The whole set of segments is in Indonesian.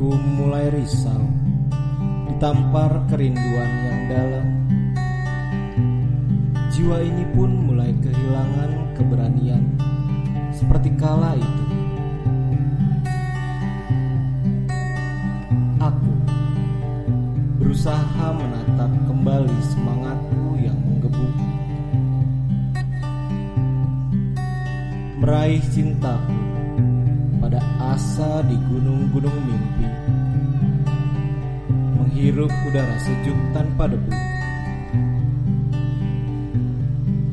Hatiku mulai risau Ditampar kerinduan yang dalam. Jiwa ini pun mulai kehilangan keberanian Seperti kala itu. Aku berusaha menatap kembali semangatku yang menggebu. Meraih cintaku pada asa di gunung-gunung mimpi Menghirup udara sejuk tanpa debu.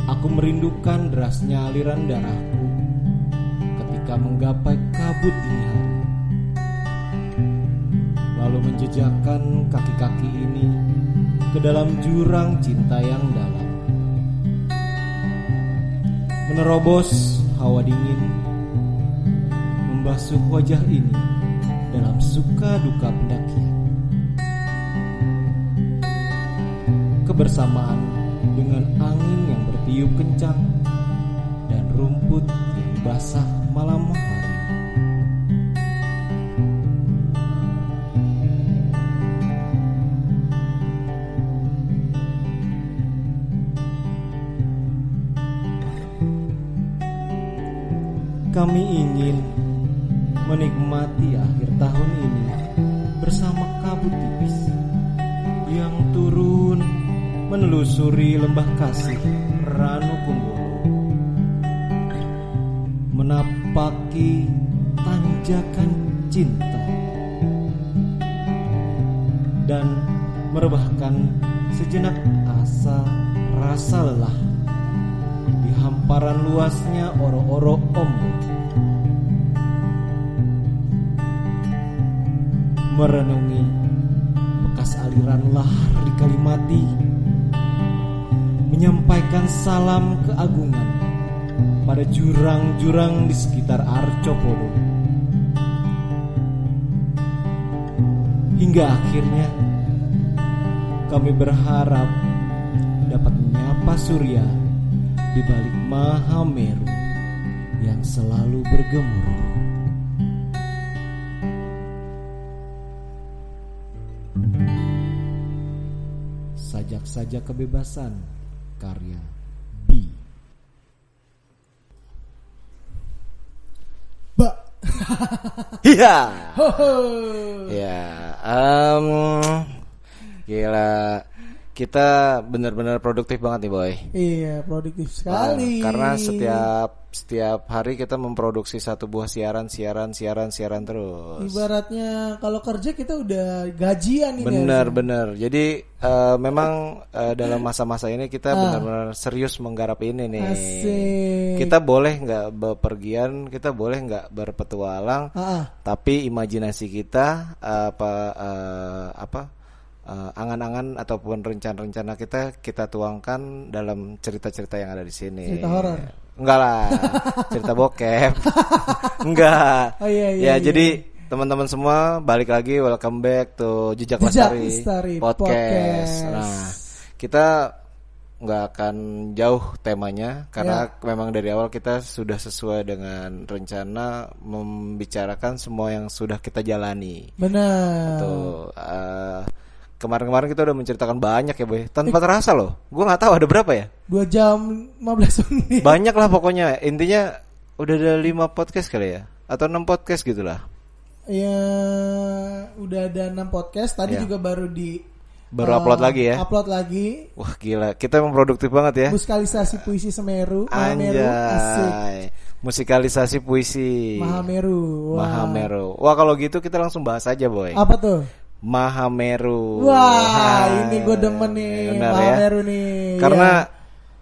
Aku merindukan derasnya aliran darahku Ketika menggapai kabut dini hari Lalu menjejakkan kaki-kaki ini Ke dalam jurang cinta yang dalam. Menerobos hawa dingin Membasuh wajah ini Dalam suka duka pendakian Kebersamaan dengan angin yang bertiup kencang Dan rumput yang basah malam hari. Kami ingin lembah kasih Ranu Kumbolo. Menapaki tanjakan cinta dan merebahkan sejenak asa rasa lelah di hamparan luasnya oro-oro ombak merenungi bekas aliran lahar di Kalimati menyampaikan salam keagungan pada jurang-jurang di sekitar Arcopodo hingga akhirnya kami berharap dapat menyapa surya di balik Mahameru yang selalu bergemuruh. Sajak-sajak kebebasan karya B. Ba. Iya. Hoho. Ya, em, gila. Kita benar-benar produktif banget nih, boy. Iya, produktif Ah, sekali. karena setiap setiap hari kita memproduksi satu buah siaran, siaran, siaran, siaran terus. ibaratnya kalau kerja kita udah gajian ini. Benar. Jadi eh, memang eh, dalam masa-masa ini kita Ah. benar-benar serius menggarap ini nih. Asik. Kita boleh nggak bepergian, kita boleh nggak berpetualang, Ah, ah. tapi imajinasi kita apa eh, apa eh, angan-angan ataupun rencana-rencana kita kita tuangkan dalam cerita-cerita yang ada di sini. Cerita horor? Enggak lah, cerita bokep. Enggak. Oh, iya, iya, ya, iya. jadi teman-teman semua balik lagi welcome back to Jejak, Jejak Lestari, Lestari podcast. Podcast. Nah, kita nggak akan jauh temanya karena Ya. memang dari awal kita sudah sesuai dengan rencana membicarakan semua yang sudah kita jalani. Benar. Eh, kemarin-kemarin kita udah menceritakan banyak ya, boy. Tanpa terasa loh. Gua nggak tahu ada berapa ya. Dua jam 15 menit. Banyak lah pokoknya. Intinya udah ada lima podcast kali ya, atau enam podcast gitulah. Ya, udah ada 6 podcast. Tadi Ya. juga baru di Baru upload lagi ya. Upload lagi. Wah gila, kita emang produktif banget ya. Musikalisasi puisi Semeru, asik. Anjay. Musikalisasi puisi. Mahameru. Wah. Mahameru. Wah kalau gitu kita langsung bahas aja boy. Apa tuh? Mahameru. Wah, Hai. ini gue demen nih Benar ya. Mahameru nih. Karena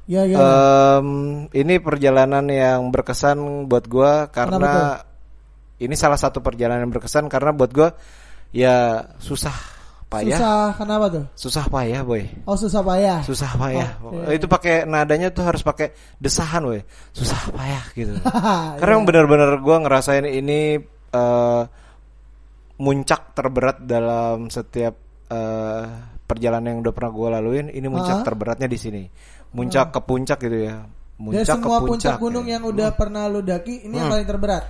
ya, ya, em, ini perjalanan yang berkesan buat gua karena ini salah satu perjalanan yang berkesan karena buat gua ya susah payah. susah kenapa tuh? Susah payah boy. Oh susah payah. Susah payah. Oke. Itu pakai nadanya tuh harus pakai desahan weh. Susah payah gitu. Iya. Karena yang benar-benar gua ngerasain ini eh, muncak terberat dalam setiap eh, perjalanan yang udah pernah gua laluin. Ini muncak Ah. terberatnya di sini. Muncak ke puncak gitu ya. Muncak semua ke puncak puncak. gunung ya. yang udah pernah lu daki, ini yang Hmm. paling terberat.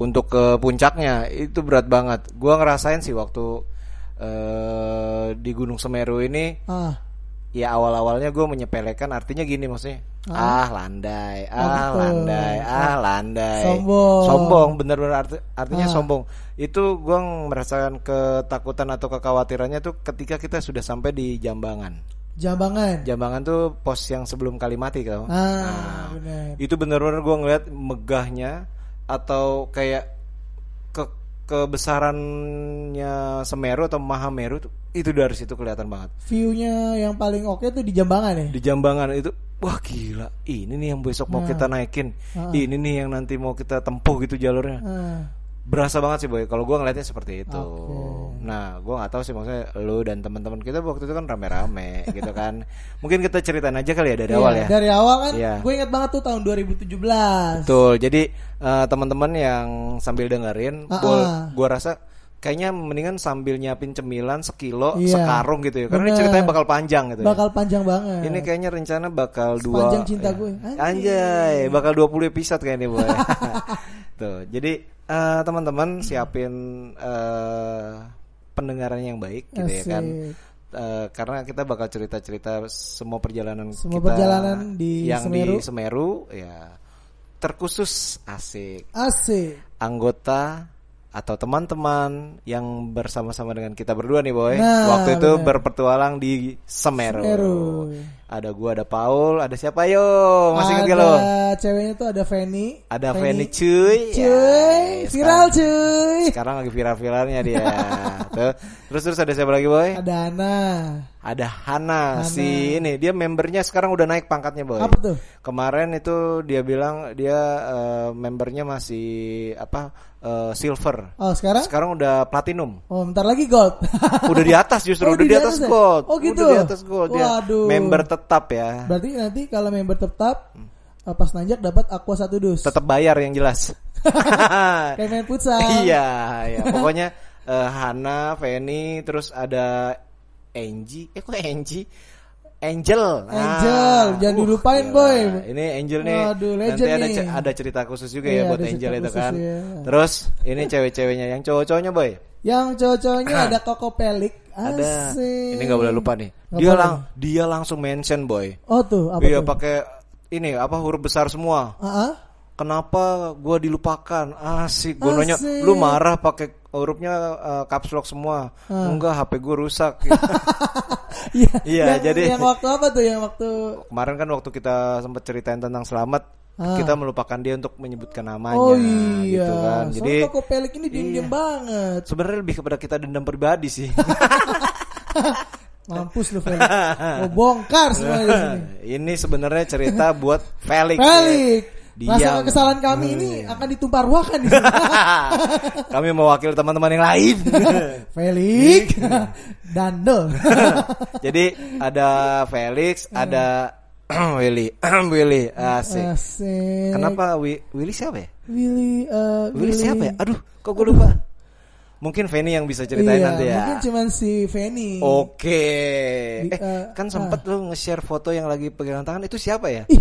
untuk ke puncaknya itu berat banget. Gua ngerasain sih waktu eh di Gunung Semeru ini Ah, ya awal-awalnya gue menyepelekan artinya gini maksudnya ah, landai ah betul. landai ah landai Sombong. sombong bener-bener arti- artinya Ah. sombong itu gue merasakan ketakutan atau kekhawatirannya tuh ketika kita sudah sampai di Jambangan Jambangan. Jambangan tuh pos yang sebelum Kalimati kau Ah, benar. itu bener-bener gue ngeliat megahnya atau kayak kebesarannya Semeru atau Mahameru tuh itu dari situ kelihatan banget View-nya yang paling oke tuh di Jambangan ya. di Jambangan itu wah gila ini nih yang besok mau Nah. kita naikin Ah. ini nih yang nanti mau kita tempuh gitu jalurnya Ah, berasa banget sih boy kalau gua ngeliatnya seperti itu. Nah gua nggak tahu sih maksudnya lu dan teman-teman kita waktu itu kan rame-rame gitu kan mungkin kita ceritain aja kali ya dari iya, awal ya Dari awal kan, Iya. gue ingat banget tuh tahun 2017. betul jadi eh, teman-teman yang sambil dengerin gua, ah. gua rasa kayaknya mendingan sambil nyiapin cemilan sekilo Iya. sekarung gitu ya karena ini Bener. ceritanya bakal panjang gitu ya. Bakal panjang banget. Ini kayaknya rencana bakal dua Sepanjang cinta ya. gue. Anjay. Anjay. bakal 20 episode kayaknya boy. Tuh, jadi eh, teman-teman siapin eh pendengaran yang baik gitu ya kan. Asik. Eh, karena kita bakal cerita-cerita semua perjalanan Semua kita perjalanan di yang Semeru. di Semeru ya terkhusus asik Asik. anggota atau teman-teman yang bersama-sama dengan kita berdua nih boy. Nah, Waktu itu berpetualang di Semeru. Semeru. Ada gua, ada Paul, ada siapa yo? Masih ada lo? ceweknya tuh ada Fanny. Ada Fanny cuy. Cuy, Ya, viral sekarang, cuy. sekarang lagi viral-viralnya dia. Tuh. Terus terus ada siapa lagi boy? Ada Ana. Ada Hana, Hana. si ini dia membernya sekarang udah naik pangkatnya boy. Apa tuh? Kemarin itu dia bilang dia eh, membernya masih apa eh, silver. Oh, sekarang? Sekarang udah platinum. Oh, bentar lagi gold. Udah di atas justru, Oh, udah di atas ya? gold. Oh, gitu. Udah di atas gold dia. Waduh. Member tetap ya. Berarti nanti kalau member tetap eh, pas nanjak dapat aqua satu dus. Tetap bayar yang jelas. Kayak main futsal. iya, iya. Pokoknya eh, Hana, Feni, terus ada Angie. Eh kok Angie? Angel. Angel, jangan dilupain, gila. boy. Ini Angel nih. Waduh, nanti ada nih. ada cerita khusus juga Iya, ya buat Angel itu kan. iya. Terus ini cewek-ceweknya yang cowok-cowoknya boy. Yang cowok-cowoknya ada Koko Pelik. Ada. Ini nggak boleh lupa nih. Nggak Dia lang dia langsung mention boy. Oh tuh, apa Iya pakai ini apa huruf besar semua. Ah, ah. Kenapa gua dilupakan? Asik. Gua nanya, lu marah pakai hurufnya eh, caps lock semua? Ah. Enggak, HP gua rusak. Iya, Iya, yang- jadi- yang waktu apa tuh? Yang waktu Kemarin kan waktu kita sempat ceritain tentang selamat, Ah. kita melupakan dia untuk menyebutkan namanya Oh iya. gitu kan. Soalnya Jadi Koko Pelik ini diem-diem Iya. banget. sebenarnya lebih kepada kita dendam pribadi sih. Mampus lu Felix. Mau bongkar semua di sini. Ini sebenarnya cerita buat Felix. Felix. Rasa kesalahan kami ini akan ditumpah ruahkan di sini. Kami mewakili teman-teman yang lain. Felix. Dandel. Jadi ada Felix, ada Willy, Willy, asik. Asik. Kenapa Wi- Willy siapa ya? Willy eh, Willy siapa ya? Aduh, kok gue lupa. Mungkin Feni yang bisa ceritain Iya, nanti ya. Mungkin cuman si Feni. Oke. Di- Eh, eh, kan sempet lu nge-share foto yang lagi pegangan tangan itu siapa ya? Ih,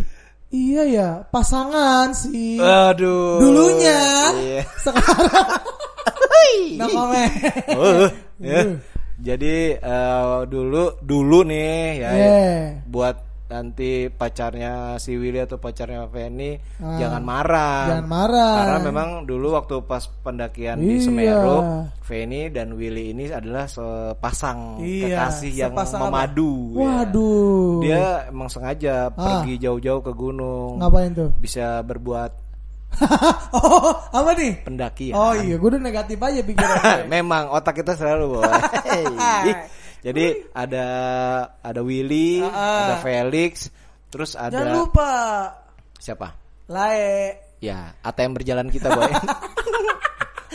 iya ya, pasangan si Aduh. dulunya. Iya. Sekarang no comment. Oh, ya. Jadi eh, dulu dulu nih ya, ya, Yeah. buat nanti pacarnya si Willy atau pacarnya Feni Ah. jangan marah. Jangan marah. Karena memang dulu waktu pas pendakian di Iya. Semeru, Feni dan Willy ini adalah sepasang Iya, kekasih yang sepasang apa? memadu. ya. Waduh. Dia emang sengaja Ah. pergi jauh-jauh ke gunung. ngapain tuh? Bisa berbuat oh, apa nih? pendakian. Oh iya, gue udah negatif aja pikirannya. Memang otak kita selalu boy. Jadi ada ada Willy, Ah, ah. ada Felix, terus ada Jangan lupa siapa? Lae. Ya, ATM berjalan kita boy.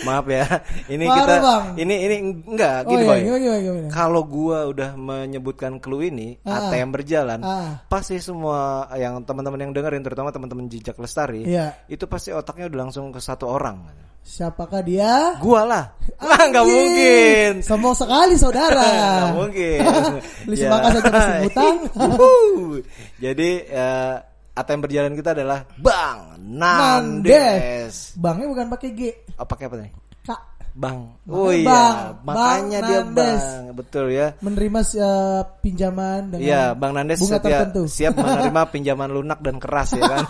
Maaf ya, ini Parah, kita Bang. ini ini enggak Oh gini iya, boy. gimana gimana? Kalau gua udah menyebutkan clue ini Ah. ATM berjalan, Ah. pasti semua yang teman-teman yang dengerin terutama teman-teman jejak lestari, Iya. itu pasti otaknya udah langsung ke satu orang. Siapakah dia? Gua lah. Lah nggak mungkin. Sombong sekali saudara. Nggak mungkin. Beli Ya. semangka saja masih. Jadi eh, ATM berjalan kita adalah Bang Nandes. Nandes. Bangnya bukan pakai G. Oh, pakai apa nih? Kak. Bang. Makanya Oh iya, Bang. makanya Bang dia Nandes. Bang. Betul ya. Menerima uh, pinjaman dengan Iya, Bang Nandes bunga setia- tertentu. siap menerima pinjaman lunak dan keras ya kan.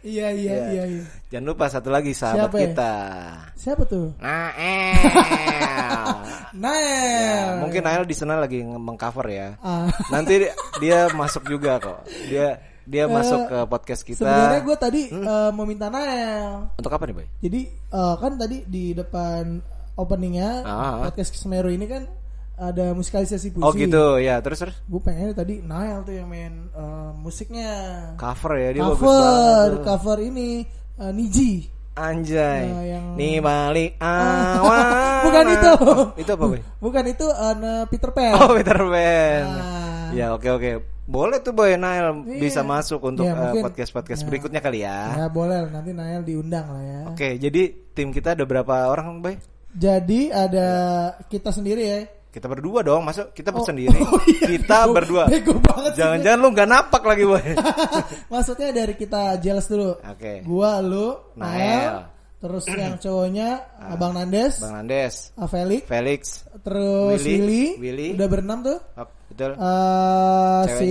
Iya, iya, Iya. iya, iya. Jangan lupa satu lagi sahabat Siapa ya? kita. Siapa tuh? Nael. Nael. Ya, mungkin Nael di sana lagi mengcover ya. Ah. Nanti di- dia masuk juga kok. Dia dia masuk ke podcast kita. Eh, Sebenarnya gue tadi uh, mau minta Nael. Untuk apa nih, Boy? Jadi uh, kan tadi di depan openingnya Ah. podcast Semeru ini kan ada musikalisasi puisi. Oh gitu, ya. Terus terus Gue pengennya tadi Nael tuh yang main uh, musiknya. cover ya dia bagus cover, banget. tuh. cover ini uh, Niji. Anjay. Nah, yang- Nih balik awal. Bukan itu. itu apa, Boy? Bukan itu uh, Peter Pan. Oh, Peter Pan. Ah. Ya, oke oke. Boleh tuh Boy Nael Iya. bisa masuk untuk Ya, podcast-podcast Ya. berikutnya kali ya. Ya boleh nanti Nael diundang lah ya. Oke, jadi tim kita ada berapa orang, Boy? Jadi ada kita sendiri ya. Kita berdua dong, masuk kita Oh. sendiri. Oh, iya, kita bego- berdua. bego banget sih. Jangan-jangan lu nggak napak lagi, Boy. Maksudnya dari kita jelas dulu. Oke. Gua, lu, Nael. Terus yang cowoknya Abang Nandes, Bang Nandes, ah, Felix, Felix, terus Willy, Willy, Willy. udah berenam tuh. oh, betul. Eh, si.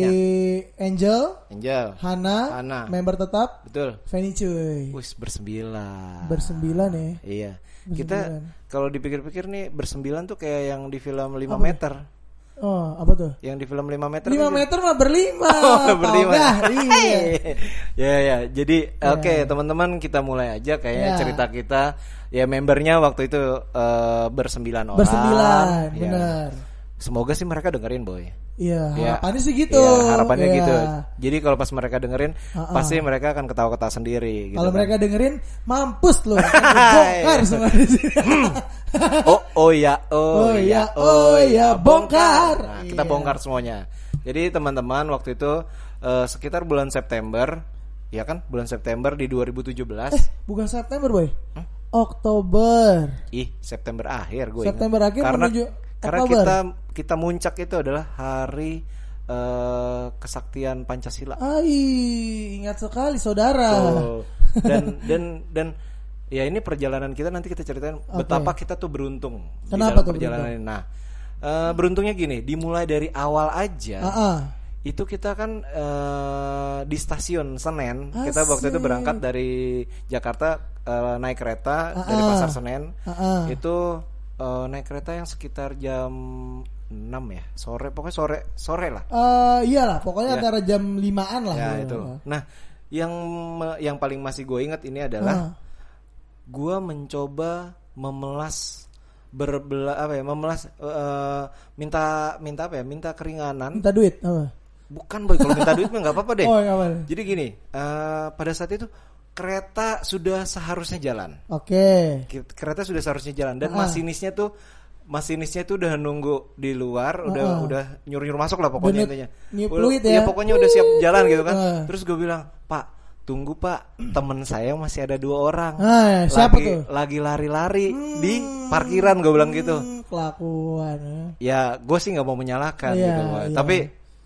Angel, Angel, Hana, Hana. member tetap, betul. Fanny cuy. Wis bersembilan. Bersembilan ya. Iya. Kita Bersembilan. Kalau dipikir-pikir nih bersembilan tuh kayak yang di film 5 Apa? meter. Oh, apa tuh? Yang di film 5 meter. 5 tuh- meter mah berlima. Oh, berlima. Gak? Iya. ya ya. Jadi oke teman-teman kita mulai aja kayaknya Ya. cerita kita. Ya membernya waktu itu eh, bersembilan orang. Bersembilan, Ya. benar. Semoga sih mereka dengerin boy. Iya, Ya. harapannya sih gitu. Iya, harapannya Iya. gitu. Jadi kalau pas mereka dengerin, Ha-ha. pasti mereka akan ketawa-ketawa sendiri. Gitu Kalau kan. mereka dengerin, mampus lu. Bongkar semua di sini. oh oh ya oh, Oh ya ya, oh oh ya ya, bongkar. Nah, kita Iya. bongkar semuanya. Jadi teman-teman waktu itu eh, sekitar bulan September, ya kan? Bulan September di 2017. Eh, bukan September, boy. Oktober. Ih, September akhir gue. September akhir karena menuju karena kita kita muncak itu adalah hari eh, kesaktian Pancasila. Ai, ingat sekali saudara. Tuh. Dan dan dan ya ini perjalanan kita nanti kita ceritain Oke. betapa kita tuh beruntung di Kenapa dalam tuh perjalanan ini. Nah, eh, beruntungnya gini, dimulai dari awal aja. Ah, ah. Itu kita kan eh, di stasiun Senen, kita waktu itu Asik. berangkat dari Jakarta eh, naik kereta Ah, dari ah. Pasar Senen. Ah, ah. Itu eh, naik kereta yang sekitar jam 6 ya, sore pokoknya sore sore lah. Eh, iyalah, pokoknya Ya. antara jam limaan lah. Ya itu. Nah, yang yang paling masih gue ingat ini adalah Ah. gue mencoba memelas berbela apa ya memelas eh, minta minta apa ya minta keringanan Minta duit apa? bukan boy kalau minta duit mah nggak apa-apa deh Oh, apa. jadi gini eh, pada saat itu kereta sudah seharusnya jalan Oke. Ki- kereta sudah seharusnya jalan dan Ah. masinisnya tuh masinisnya tuh udah nunggu di luar udah Ah. udah nyuruh nyuruh masuk lah pokoknya Udah intinya Udah- fluid ya. iya, pokoknya udah siap jalan gitu kan Ah. terus gue bilang pak tunggu pak temen saya masih ada dua orang Ah, siapa lagi, tuh? lagi lari-lari di parkiran gue bilang gitu Hmm, kelakuan. ya. ya gue sih nggak mau menyalahkan Iya, gitu iya. tapi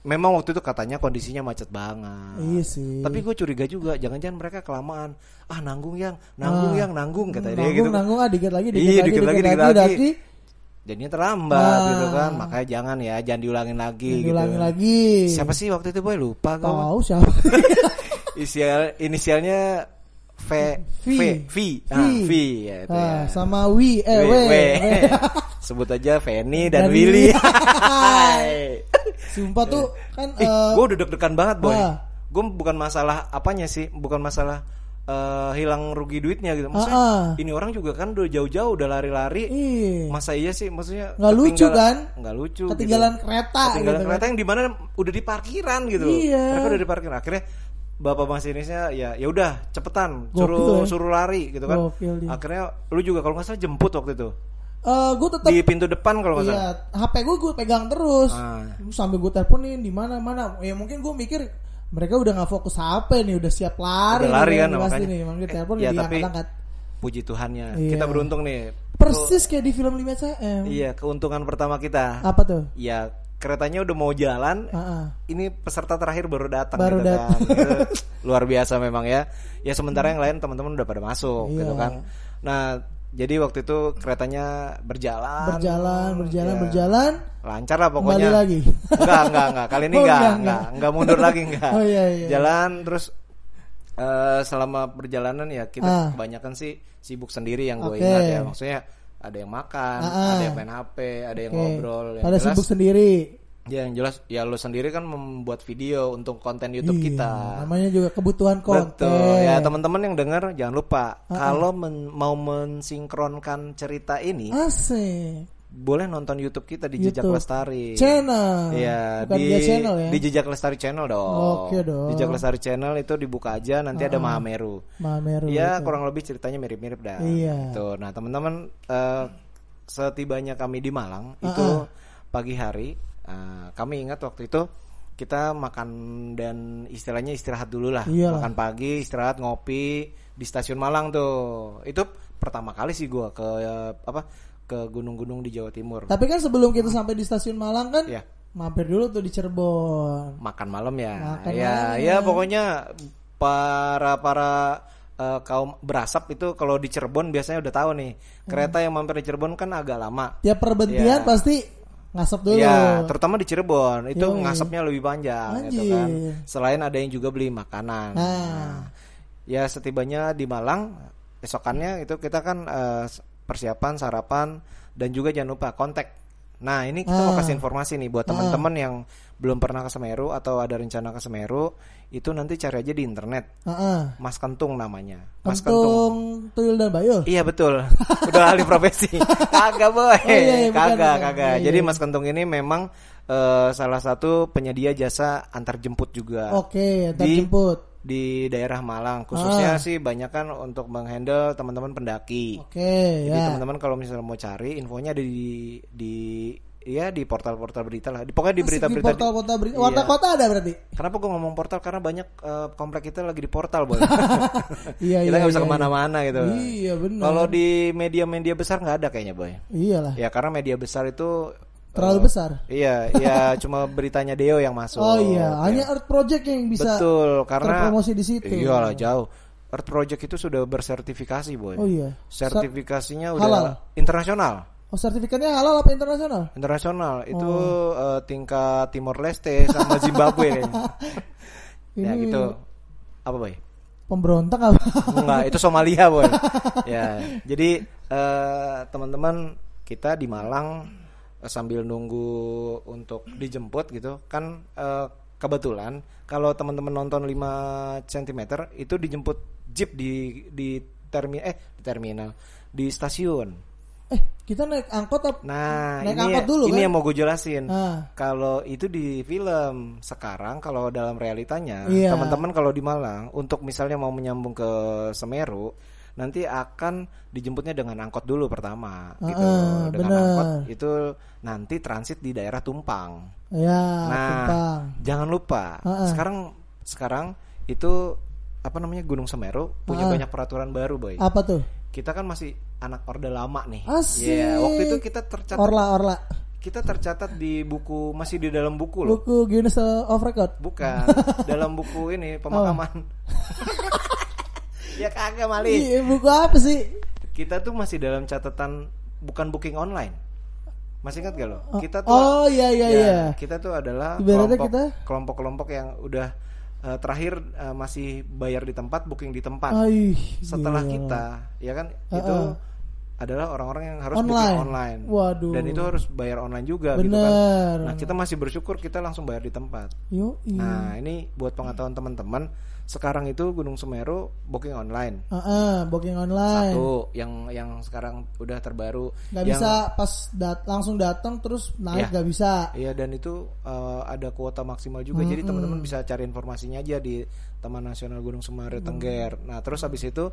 memang waktu itu katanya kondisinya macet banget Iya sih. tapi gue curiga juga jangan-jangan mereka kelamaan ah nanggung yang nanggung Ah. yang nanggung kata dia nanggung, gitu nanggung ah dikit lagi, dikit Iya, lagi, dikit lagi, dikit lagi, lagi. lagi. jadinya terlambat Ah. gitu kan makanya jangan ya jangan diulangin lagi gitu Diulangi lagi. siapa sih waktu itu boy lupa gue Tahu siapa? inisial inisialnya V V. V V ah, V ya itu ya. Ah, sama Wi eh W, W. W. W. sebut aja Feni dan, Dan Willy. Sumpah tuh kan Eh, eh, gue udah deg-degan banget boy. wah. Gue bukan masalah apanya sih, bukan masalah eh, hilang rugi duitnya gitu. Maksudnya Ah, ah. ini orang juga kan udah jauh-jauh udah lari-lari. Iya. Masa iya sih, maksudnya Nggak lucu kan? Nggak lucu. Ketinggalan gitu. kereta Ketinggalan gitu kereta kan. yang di mana udah di parkiran gitu. Iya. Mereka udah di parkiran. Akhirnya bapak masinisnya ya ya udah cepetan suruh ya. suruh lari gitu kan. Gokil dia. Akhirnya lu juga kalau nggak salah jemput waktu itu Eh, gue tetap di pintu depan kalau nggak salah. Iya, HP gue gue pegang terus. Ah. Sambil gue teleponin di mana mana. Ya mungkin gue mikir mereka udah nggak fokus HP nih, udah siap lari. Udah lari nih, kan, pasti makanya. nih. Makanya Eh, telepon ya, ya, tapi- angkat Puji Tuhannya, Iya. kita beruntung nih. Persis kayak di film 5 cm. Iya, keuntungan pertama kita. Apa tuh? Ya keretanya udah mau jalan, Heeh. ini peserta terakhir baru datang Baru gitu datang. kan. Luar biasa memang ya. Ya sementara yang lain teman-teman udah pada masuk Iya. gitu kan. Nah, jadi waktu itu keretanya berjalan. Berjalan, berjalan, Ya, berjalan. Lancar lah Kembali pokoknya. lagi. Enggak, enggak, enggak. Kali ini Oh, enggak, enggak, enggak, enggak. mundur lagi enggak. Oh, iya, iya. Jalan terus eh, selama perjalanan ya kita Ah. kebanyakan sih sibuk sendiri yang gue Oke. ingat ya. Maksudnya ada yang makan, Ah, ah. ada yang main HP, ada yang ngobrol. Yang Pada jelas, sibuk sendiri. Ya yang jelas ya lo sendiri kan membuat video untuk konten YouTube Iya, kita. Namanya juga kebutuhan konten. Betul. Ya teman-teman yang dengar jangan lupa Ah, kalau men- mau mensinkronkan cerita ini Asik. boleh nonton YouTube kita di Jejak YouTube. Lestari. Channel. Iya, di channel ya. di Jejak Lestari channel dong. Oke dong. Jejak Lestari channel itu dibuka aja nanti ada Mahameru. Mameru. Iya, kurang lebih ceritanya mirip-mirip dah. Iya. Gitu. Nah, teman-teman eh, setibanya kami di Malang Ah, itu pagi hari eh, kami ingat waktu itu kita makan dan istilahnya istirahat dulu lah. Iyalah. Makan pagi, istirahat, ngopi di stasiun Malang tuh. Itu pertama kali sih gua ke eh, apa ke gunung-gunung di Jawa Timur. Tapi kan sebelum kita sampai di stasiun Malang kan Iya. mampir dulu tuh di Cirebon. makan malam ya. Makan ya, malam. ya pokoknya para para eh, kaum berasap itu kalau di Cirebon biasanya udah tahu nih. Kereta yang mampir di Cirebon kan agak lama. Tiap perhentian Iya. pasti ngasap dulu. Ya, terutama di Cirebon itu Yoi. ngasapnya lebih panjang gitu kan. Selain ada yang juga beli makanan. Nah. Nah, ya setibanya di Malang, esokannya itu kita kan eh, persiapan sarapan dan juga jangan lupa kontak. Nah, ini kita mau Ah. kasih informasi nih buat teman-teman yang belum pernah ke Semeru atau ada rencana ke Semeru, itu nanti cari aja di internet. Heeh. Mas Kentung namanya. Mas Kentung Tuyul dan Bayul. Iya betul. Udah ahli profesi. Kagak boy. Oh, iya, iya, kagak, bukan. kagak. Iya, Jadi iya. Mas Kentung ini memang eh, salah satu penyedia jasa antar jemput juga Oke, antar Di- jemput. di daerah Malang. Khususnya Ah. sih banyak kan untuk menghandle teman-teman pendaki. Oke, Jadi ya. teman-teman kalau misalnya mau cari infonya ada di di ya di portal-portal berita lah. Di, pokoknya di berita-berita. di- portal-portal berita. Warta Iya. kota ada berarti? Kenapa gue ngomong portal? Karena banyak eh, komplek kita lagi di portal, boy. Iya, kita iya, nggak bisa iya, ke mana-mana gitu. Iya, benar. Kalau di media-media besar nggak ada kayaknya, boy. Iyalah. Ya karena media besar itu Terlalu eh, besar. Iya, ya cuma beritanya Deo yang masuk. Oh iya, Ya. hanya Earth Project yang bisa Betul, karena terpromosi di situ. Iyalah jauh. Earth Project itu sudah bersertifikasi, boy. Oh iya. Sertifikasinya udah Halal. internasional. Oh sertifikatnya halal apa internasional? Internasional itu Oh. eh, tingkat Timor Leste sama Zimbabwe kayaknya. ya Ini gitu. Apa, boy? Pemberontak apa? Enggak, itu Somalia, boy. ya, jadi eh, teman-teman kita di Malang eh, sambil nunggu untuk dijemput gitu, kan eh, kebetulan kalau teman-teman nonton 5 cm itu dijemput jeep di di termi eh di terminal di stasiun. Eh kita naik angkot apa? Nah, Naik ini angkot dulu, ini kan? yang mau gue jelasin. Ah. Kalau itu di film, sekarang kalau dalam realitanya, Iya. teman-teman kalau di Malang untuk misalnya mau menyambung ke Semeru, nanti akan dijemputnya dengan angkot dulu pertama, Ah, gitu. ah, Dengan bener. angkot itu nanti transit di daerah Tumpang. Ya, nah, Tumpang. jangan lupa, Ah, ah. sekarang sekarang itu apa namanya Gunung Semeru punya Ah, ah. banyak peraturan baru, boy. Apa tuh? Kita kan masih anak orde lama nih. Asik. Iya, waktu itu kita tercatat Orla Orla. kita tercatat di buku masih di dalam buku loh. Buku Guinness of Record. Bukan dalam buku ini pemakaman. ya kagak mali. Iya, buku apa sih? Kita tuh masih dalam catatan bukan booking online. Masih ingat gak lo? Kita tuh Oh iya iya ya, iya. Kita tuh adalah Ibaratnya kelompok kita- kelompok-kelompok yang udah eh, terakhir eh, masih bayar di tempat, booking di tempat. Aih, Setelah gila. kita, ya kan Ah, itu ah. adalah orang-orang yang harus Online. booking online. Waduh. Dan itu harus bayar online juga gitu kan. Bener. Nah, kita masih bersyukur kita langsung bayar di tempat. Yo, iya. Nah, ini buat pengetahuan teman-teman, sekarang itu Gunung Semeru booking online. Ah, ah, booking online. Satu yang yang sekarang udah terbaru. Nggak yang, bisa pas dat langsung datang terus naik Iya. nggak bisa. Iya dan itu eh, ada kuota maksimal juga. Jadi teman-teman bisa cari informasinya aja di Taman Nasional Gunung Semeru Tengger. Nah, terus habis itu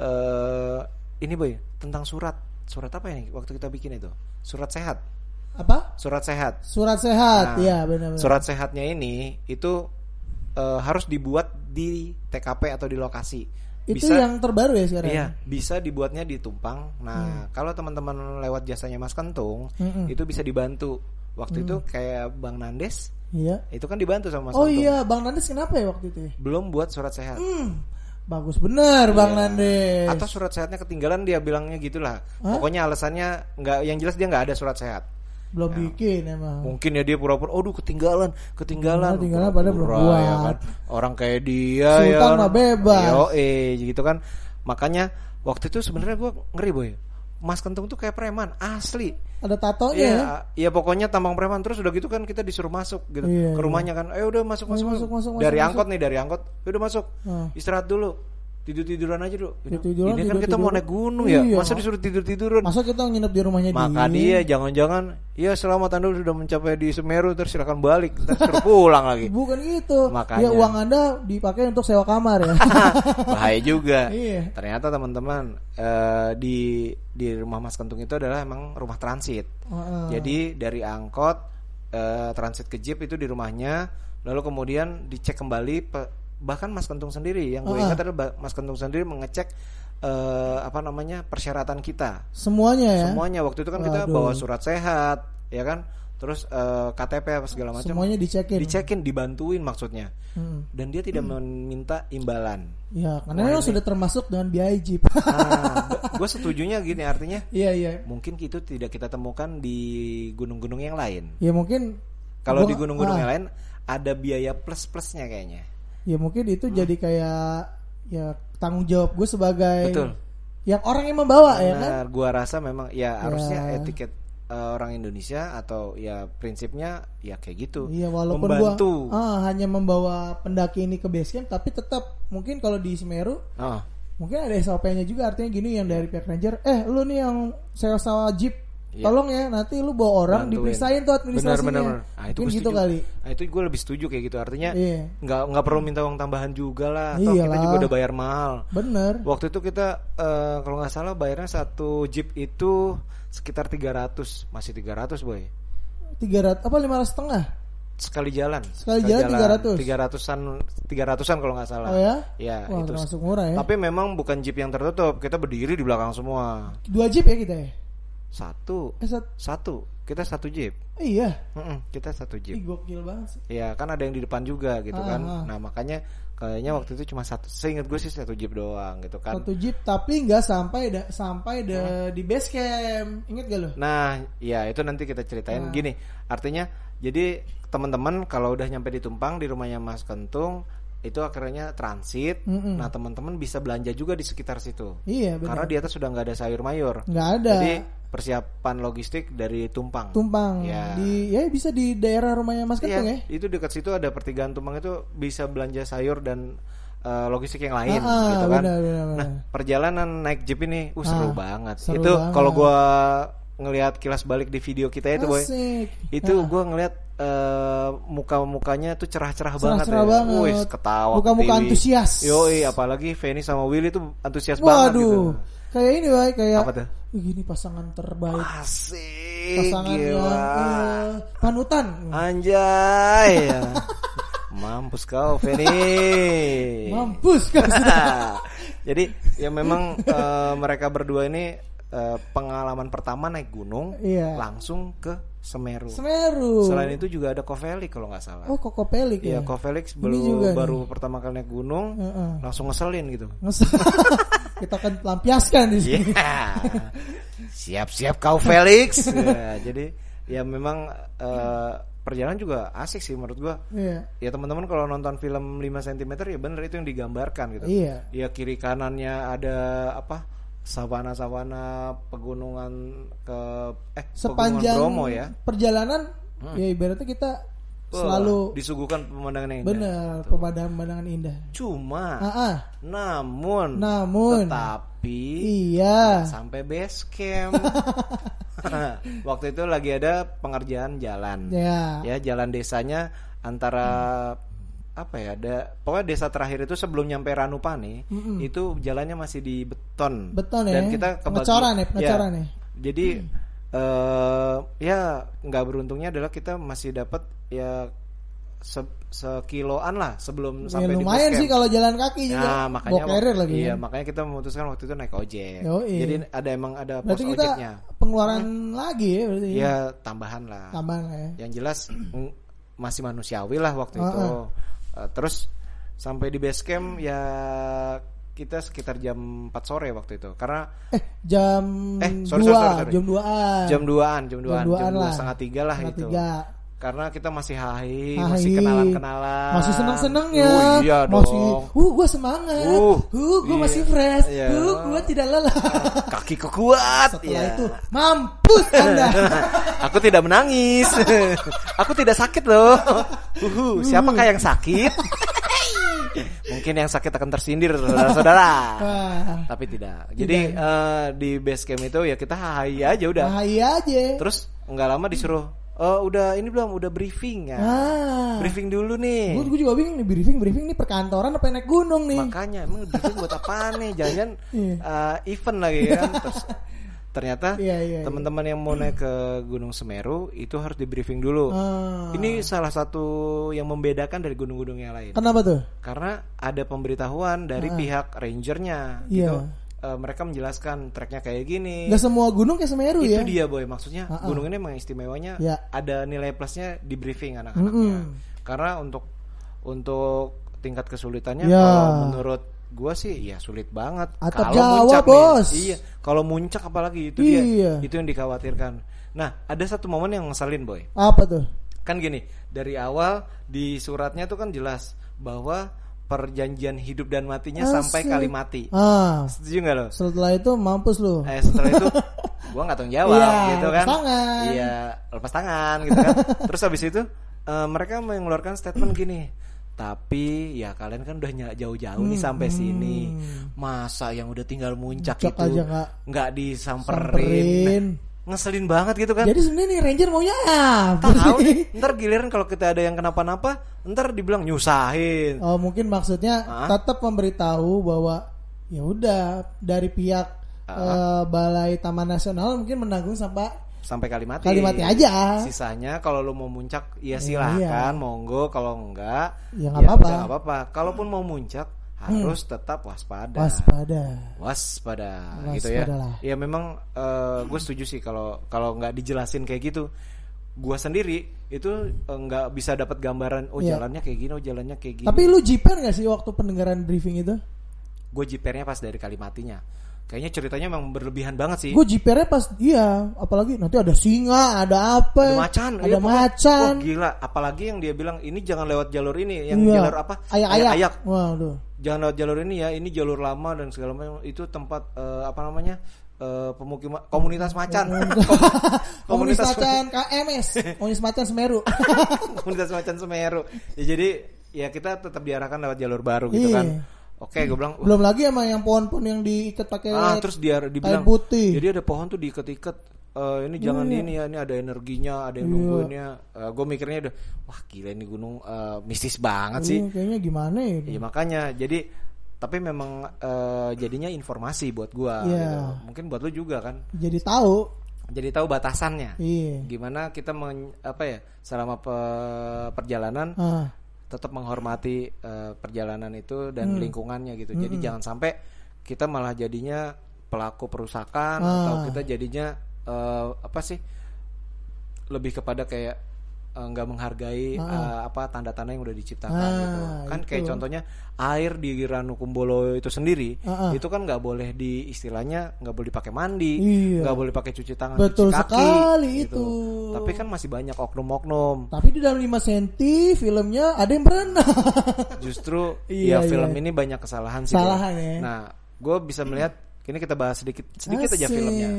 eh ini boy tentang surat. Surat apa ini? Waktu kita bikin itu. Surat sehat. Apa? Surat sehat. Surat sehat. Nah, Iya benar-benar. Surat sehatnya ini itu eh, harus dibuat di TKP atau di lokasi. Itu yang terbaru ya sekarang. Iya, bisa dibuatnya di Tumpang. Nah, kalau teman-teman lewat jasanya Mas Kentung, Mm-mm. itu bisa dibantu waktu itu kayak Bang Nandes Iya. itu kan dibantu sama Mas Oh iya, Bang Nandes kenapa ya waktu itu? ya? belum buat surat sehat Hmm, bagus bener Bang Nandes. Iya. atau surat sehatnya ketinggalan dia bilangnya gitulah pokoknya alasannya nggak yang jelas dia nggak ada surat sehat belum bikin emang. mungkin ya dia pura-pura oh ketinggalan ketinggalan Ketinggalan, padahal belum Pura-pura, ya buat. kan. orang kayak dia Sultan ya mah bebas. Yo, eh gitu kan makanya waktu itu sebenarnya gue ngeri boy Mas Kentung tuh kayak preman asli Ada tatonya Iya, ya. iya pokoknya tampang preman terus udah gitu kan kita disuruh masuk gitu Iya, ke rumahnya kan. Eh udah masuk masuk, masuk, masuk, dari masuk, angkot nih dari angkot. "Ya Udah masuk. Ah. Istirahat dulu. Tidur tiduran aja dulu. Tidur-tiduran, Ini kan kita mau naik gunung ya. Iya. Masa disuruh tidur tiduran? Masa kita nginep di rumahnya Maka dia? dia jangan-jangan ya selamat anda sudah mencapai di Semeru terus silakan balik terus pulang lagi. Bukan gitu. Makanya. Ya uang Anda dipakai untuk sewa kamar ya. Bahaya juga. Iya. Ternyata teman-teman eh, di di rumah Mas Kentung itu adalah emang rumah transit. Heeh. Jadi dari angkot eh, transit ke jeep itu di rumahnya, lalu kemudian dicek kembali pe- bahkan Mas Kentung sendiri yang gue ingat adalah Mas Kentung sendiri mengecek eh, apa namanya persyaratan kita. Semuanya ya. Semuanya waktu itu kan kita Waduh. bawa surat sehat, ya kan? Terus eh, KTP apa segala macam. Semuanya dicekin. Dicekin, dibantuin maksudnya. Hmm. Dan dia tidak meminta imbalan. Ya, karena memang sudah termasuk dengan biaya jeep. Nah, gue setujunya gini artinya Iya, iya. mungkin itu tidak kita temukan di gunung-gunung yang lain. Ya mungkin Kalau di gunung-gunung ah, yang lain ada biaya plus-plusnya kayaknya. Ya mungkin itu Hmm. jadi kayak ya tanggung jawab gue sebagai Betul. yang orang yang membawa ya kan. Benar, gua rasa memang ya harusnya etiket eh, orang Indonesia atau ya prinsipnya ya kayak gitu. Iya walaupun membantu. gua ah, hanya membawa pendaki ini ke base camp tapi tetap mungkin kalau di Semeru Oh, mungkin ada SOP-nya juga artinya gini yang dari pihak ranger eh lu nih yang sewa-sewa jeep Iya. tolong ya nanti lu bawa orang Bantuin. diperiksain tuh administrasinya benar benar. Nah, itu gitu kali Nah, itu gue lebih setuju kayak gitu. Artinya Iya. nggak nggak perlu minta uang tambahan juga lah. Toh kita juga udah bayar mahal. bener Waktu itu kita eh, kalau nggak salah bayarnya satu jeep itu sekitar 300, masih 300 boy. 300 apa 500 setengah Sekali jalan. Sekali jalan 300. 300-an 300-an kalau nggak salah. oh ya Ya, wah itu. termasuk murah ya Tapi memang bukan jeep yang tertutup. Kita berdiri di belakang semua. dua jeep ya kita ya Satu. eh, sat- Satu. Kita satu jeep. iya Mm-mm, kita satu Ih, jeep. gokil banget sih Ya kan ada yang di depan juga gitu Ah, kan. ah. Nah makanya kayaknya waktu itu cuma satu. Seingat gue sih satu jeep doang gitu kan. satu jeep tapi nggak sampai da- sampai de- di base camp inget gak lo Nah, ya itu nanti kita ceritain Nah. gini. Artinya jadi teman-teman kalau udah nyampe di Tumpang di rumahnya Mas Kentung itu akhirnya transit. Mm-mm. Nah, teman-teman bisa belanja juga di sekitar situ. iya Karena benar di atas sudah nggak ada sayur mayur. nggak ada Jadi persiapan logistik dari Tumpang. tumpang Ya. di ya bisa di daerah rumahnya Mas Kentung Iya, ya itu dekat situ ada pertigaan Tumpang itu bisa belanja sayur dan eh, logistik yang lain Ah, ah, gitu kan. benar, benar, Nah, benar. perjalanan naik jeep ini uh, seru Ah, banget. seru itu kalau gua ngelihat kilas balik di video kita itu, boy. Asik. Itu Nah, gua ngelihat eh, muka-mukanya tuh cerah-cerah banget Cerah-cerah ya. banget. Wih, ketawa. Muka-muka ketiwi. antusias. Yoi, apalagi Feni sama Willy tuh antusias banget gitu. waduh kayak ini Bay, kayak Apa tuh? "Wih, gini pasangan terbaik Asik, pasangan yang eh, panutan Anjay. ya. Mampus kau, Feni. mampus kan Jadi ya memang eh, mereka berdua ini eh, pengalaman pertama naik gunung Iya. langsung ke Semeru. Semeru Selain itu juga ada Kovelik kalau nggak salah. oh koko pelik Iya, ya Kovelik Ini baru juga nih. baru pertama kali naik gunung Heeh. langsung ngeselin gitu. Nges- kita akan lampiaskan di sini Iya. Siap-siap kau Felix. Ya, jadi ya memang eh, perjalanan juga asik sih menurut gua. iya Ya teman-teman kalau nonton film 5 cm ya bener itu yang digambarkan gitu. Iya. Ya kiri kanannya ada apa? Savana-savana pegunungan ke eh sepanjang Bromo ya. perjalanan ya ibaratnya kita Wah, selalu disuguhkan pemandangan yang indah. benar pemandangan-pemandangan indah Cuma ah. namun Namun. tetapi iya sampai base camp. Waktu itu lagi ada pengerjaan jalan. ya Ya, jalan desanya antara apa ya? Ada pokoknya desa terakhir itu sebelum nyampe Ranupane, itu jalannya masih di beton. Beton ya? Dan kita kebagi- Pengecoran ya, pengecoran ya? Jadi eh ya nggak beruntungnya adalah kita masih dapat ya se- sekiloan lah sebelum Ya, sampai di lumayan base sih kalau jalan kaki juga. Nah, makanya lagi. Iya, kan. makanya kita memutuskan waktu itu naik ojek. Yoi. Jadi ada emang ada pos Berarti kita ojeknya. pengeluaran lagi ya berarti. Ya tambahan lah. Tambahan lah ya. Yang jelas mm, masih manusiawi lah waktu Ah, itu. Eh, terus sampai di base camp ya kita sekitar jam 4 sore waktu itu. Karena Eh, jam Eh, sorry, 2, sorry, sorry, sorry. jam 2-an. jam 2-an, jam 2-an, Jam jam 2-an 2 lah. setengah tiga lah Setengah itu. tiga. Karena kita masih hai, Hai. masih kenalan-kenalan. Masih seneng-senengnya. Oh, iya dong. Masih, uh, gue semangat. Uh, Uh, gue iya. masih fresh. Iya. Uh, gue tidak lelah. Kakiku kuat. Setelah ya. itu, mampus Anda. Aku tidak menangis. Aku tidak sakit loh. Uhu, siapakah yang sakit? Mungkin yang sakit akan tersindir, saudara-saudara. Tapi tidak. Jadi eh, di base camp itu ya kita hai aja udah. bahaya aja. Terus nggak lama disuruh, oh udah ini belum, udah briefing ya. Ah. Briefing dulu nih. Gue juga bingung nih briefing briefing nih perkantoran apa naik gunung nih. Makanya emang briefing buat apa nih? Jangan Iya. eh, event lagi kan. Terus ternyata Iya, iya, iya. teman-teman yang mau naik ke Gunung Semeru itu harus di briefing dulu. Ah. Ini salah satu yang membedakan dari gunung-gunung yang lain. Kenapa tuh? Karena ada pemberitahuan dari pihak rangernya Iya. gitu. Eh, mereka menjelaskan treknya kayak gini. Gak semua gunung kayak Semeru itu ya? dia boy maksudnya Ah, ah. gunung ini emang istimewanya Ya. ada nilai plusnya di briefing anak-anaknya Mm-mm. karena untuk untuk tingkat kesulitannya Ya. kalau menurut gua sih ya sulit banget Atap kalau Jawa, muncak Bos. nih iya kalau muncak apalagi itu Iya. dia itu yang dikhawatirkan nah ada satu momen yang ngeselin boy Apa tuh? kan gini dari awal di suratnya tuh kan jelas bahwa perjanjian hidup dan matinya sampai Asik. kali mati Ah, setuju nggak lo setelah itu mampus lu. Eh setelah itu gua nggak tanggung jawab Iya, gitu lepas kan. tangan. Iya, lepas tangan gitu kan. Terus habis itu eh, mereka mengeluarkan statement gini. Tapi ya kalian kan udah jauh-jauh nih sampai sini. Masa yang udah tinggal muncak Hmm. Muncak itu nggak disamperin. samperin. Ngeselin banget gitu kan. Jadi sebenarnya nih ranger maunya apa Tahu nih, ntar giliran kalau kita ada yang kenapa-napa, ntar dibilang nyusahin. Oh mungkin maksudnya Ah. tetap memberitahu bahwa ya udah dari pihak Ah. eh, Balai Taman Nasional mungkin menanggung sampai sampai kali mati. Kali mati aja. Sisanya kalau lu mau muncak ya Ya, silahkan, iya. monggo. Kalau enggak, Ya, nggak nggak apa-apa. Kalaupun mau muncak harus tetap waspada. waspada. Waspada, gitu ya. Waspadalah. Ya memang gue setuju sih kalau kalau nggak dijelasin kayak gitu. Gua sendiri itu eh, nggak bisa dapat gambaran. Oh Iya. jalannya kayak gini, oh jalannya kayak gini. Tapi lu jiper gak sih waktu pendengaran briefing itu? gue jipernya pas dari Kalimatinya. Kayaknya ceritanya memang berlebihan banget sih. Gue jipernya pas iya, apalagi nanti ada singa, ada apa? ada macan, ada iya, macan. Wah, gila, apalagi yang dia bilang ini jangan lewat jalur ini, yang Iya. jalur apa? Ayak-ayak. Ayak. Waduh. Jangan lewat jalur ini ya, ini jalur lama dan segala macam. Itu tempat eh, apa namanya? Eh, pemukiman komunitas macan. Komunis macan KMS, komunis macan Semeru. komunitas macan Semeru. Ya, jadi ya kita tetap diarahkan lewat jalur baru gitu Iya. kan. Oke, gue bilang, wah, Belum lagi emang yang pohon-pohon yang diikat pakai ah terus dia dibilang putih. jadi ada pohon tuh diikat-ikat eh, ini jangan Iya. ini ya ini ada energinya ada yang nungguinnya gue mikirnya udah wah gila ini gunung eh, mistis banget sih Ini kayaknya gimana ya? ya makanya jadi tapi memang eh, jadinya informasi buat gua Iya. gitu. mungkin buat lu juga kan Jadi tahu. jadi tahu batasannya Iya. gimana kita men, apa ya selama pe- perjalanan Ah, tetap menghormati eh, perjalanan itu Hmm. dan lingkungannya gitu. Jadi jangan sampai kita malah jadinya pelaku perusakan Ah. atau kita jadinya eh, apa sih lebih kepada kayak nggak menghargai eh, apa tanda-tanda yang udah diciptakan Ah, gitu. Kan itu. kayak contohnya air di Ranukumbolo itu sendiri Ah, ah. itu kan nggak boleh di istilahnya nggak boleh dipakai mandi, Iya. nggak boleh pakai cuci tangan, Betul cuci kaki. sekali gitu. itu. Tapi kan masih banyak oknum-oknum tapi di dalam 5 cm filmnya ada yang berenang. justru Iya, ya film iya. ini banyak kesalahan sih. Kesalahan ya. Nah, gue bisa melihat ini kita bahas sedikit sedikit aja Asik. filmnya.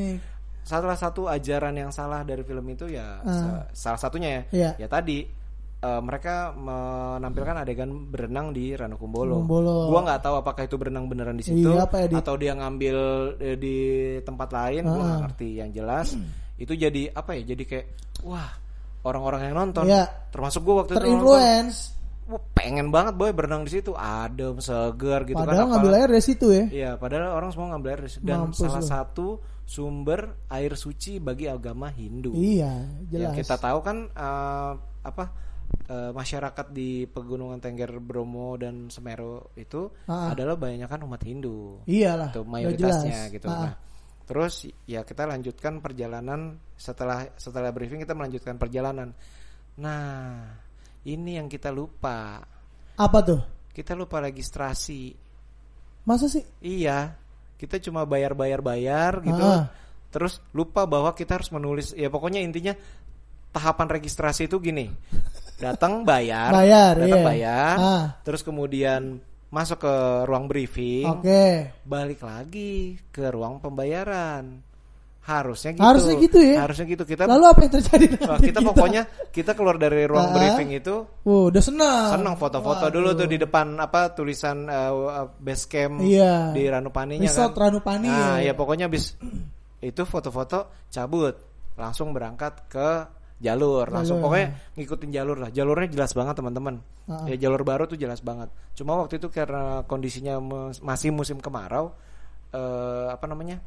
Salah satu ajaran yang salah dari film itu ya sa- salah satunya ya, Ah. Iya. ya tadi eh, mereka menampilkan adegan berenang di Ranukumbolo. Kumbolo. Gua nggak tahu apakah itu berenang beneran di situ Iya, apa edit? atau dia ngambil eh, di tempat lain. Gua Ah. nggak ngerti. Yang jelas itu jadi apa ya? Jadi kayak wah orang-orang yang nonton, Iya. termasuk gue waktu itu nonton, Terinfluence. Wah, pengen banget boy berenang di situ, adem, seger gitu Padahal kan. ngambil apalagi- air dari situ ya. Iya, padahal orang semua ngambil air dari situ. dan Mampus salah lu. satu sumber air suci bagi agama Hindu. Iya, Yang jelas. kita tahu kan eh, apa eh, masyarakat di pegunungan Tengger Bromo dan Semeru itu Ah. adalah banyak kan umat Hindu Iyalah. itu mayoritasnya jelas. gitu. Ah, Nah, terus ya kita lanjutkan perjalanan setelah setelah briefing kita melanjutkan perjalanan. Nah, ini yang kita lupa. Apa tuh? Kita lupa registrasi. Masa sih? Iya, kita cuma bayar-bayar-bayar gitu. Ah. Terus lupa bahwa kita harus menulis. Ya pokoknya intinya tahapan registrasi itu gini. Datang bayar, Bayar, datang iya. bayar. Ah. Terus kemudian masuk ke ruang briefing. Oke. balik lagi ke ruang pembayaran. Harusnya gitu. Harusnya gitu ya? Harusnya gitu. Kita Lalu apa yang terjadi nanti? Wah, kita pokoknya kita keluar dari ruang Ah. briefing itu Wow, udah senang. senang foto-foto dulu tuh di depan apa tulisan uh, base camp Iya. di Ranupaninya Resort kan. Ranupani Nah, ya. ya pokoknya bis itu foto-foto cabut langsung berangkat ke jalur langsung Jalur. pokoknya ngikutin jalur lah jalurnya jelas banget teman-teman Ah. ya jalur baru tuh jelas banget cuma waktu itu karena kondisinya masih musim kemarau eh, apa namanya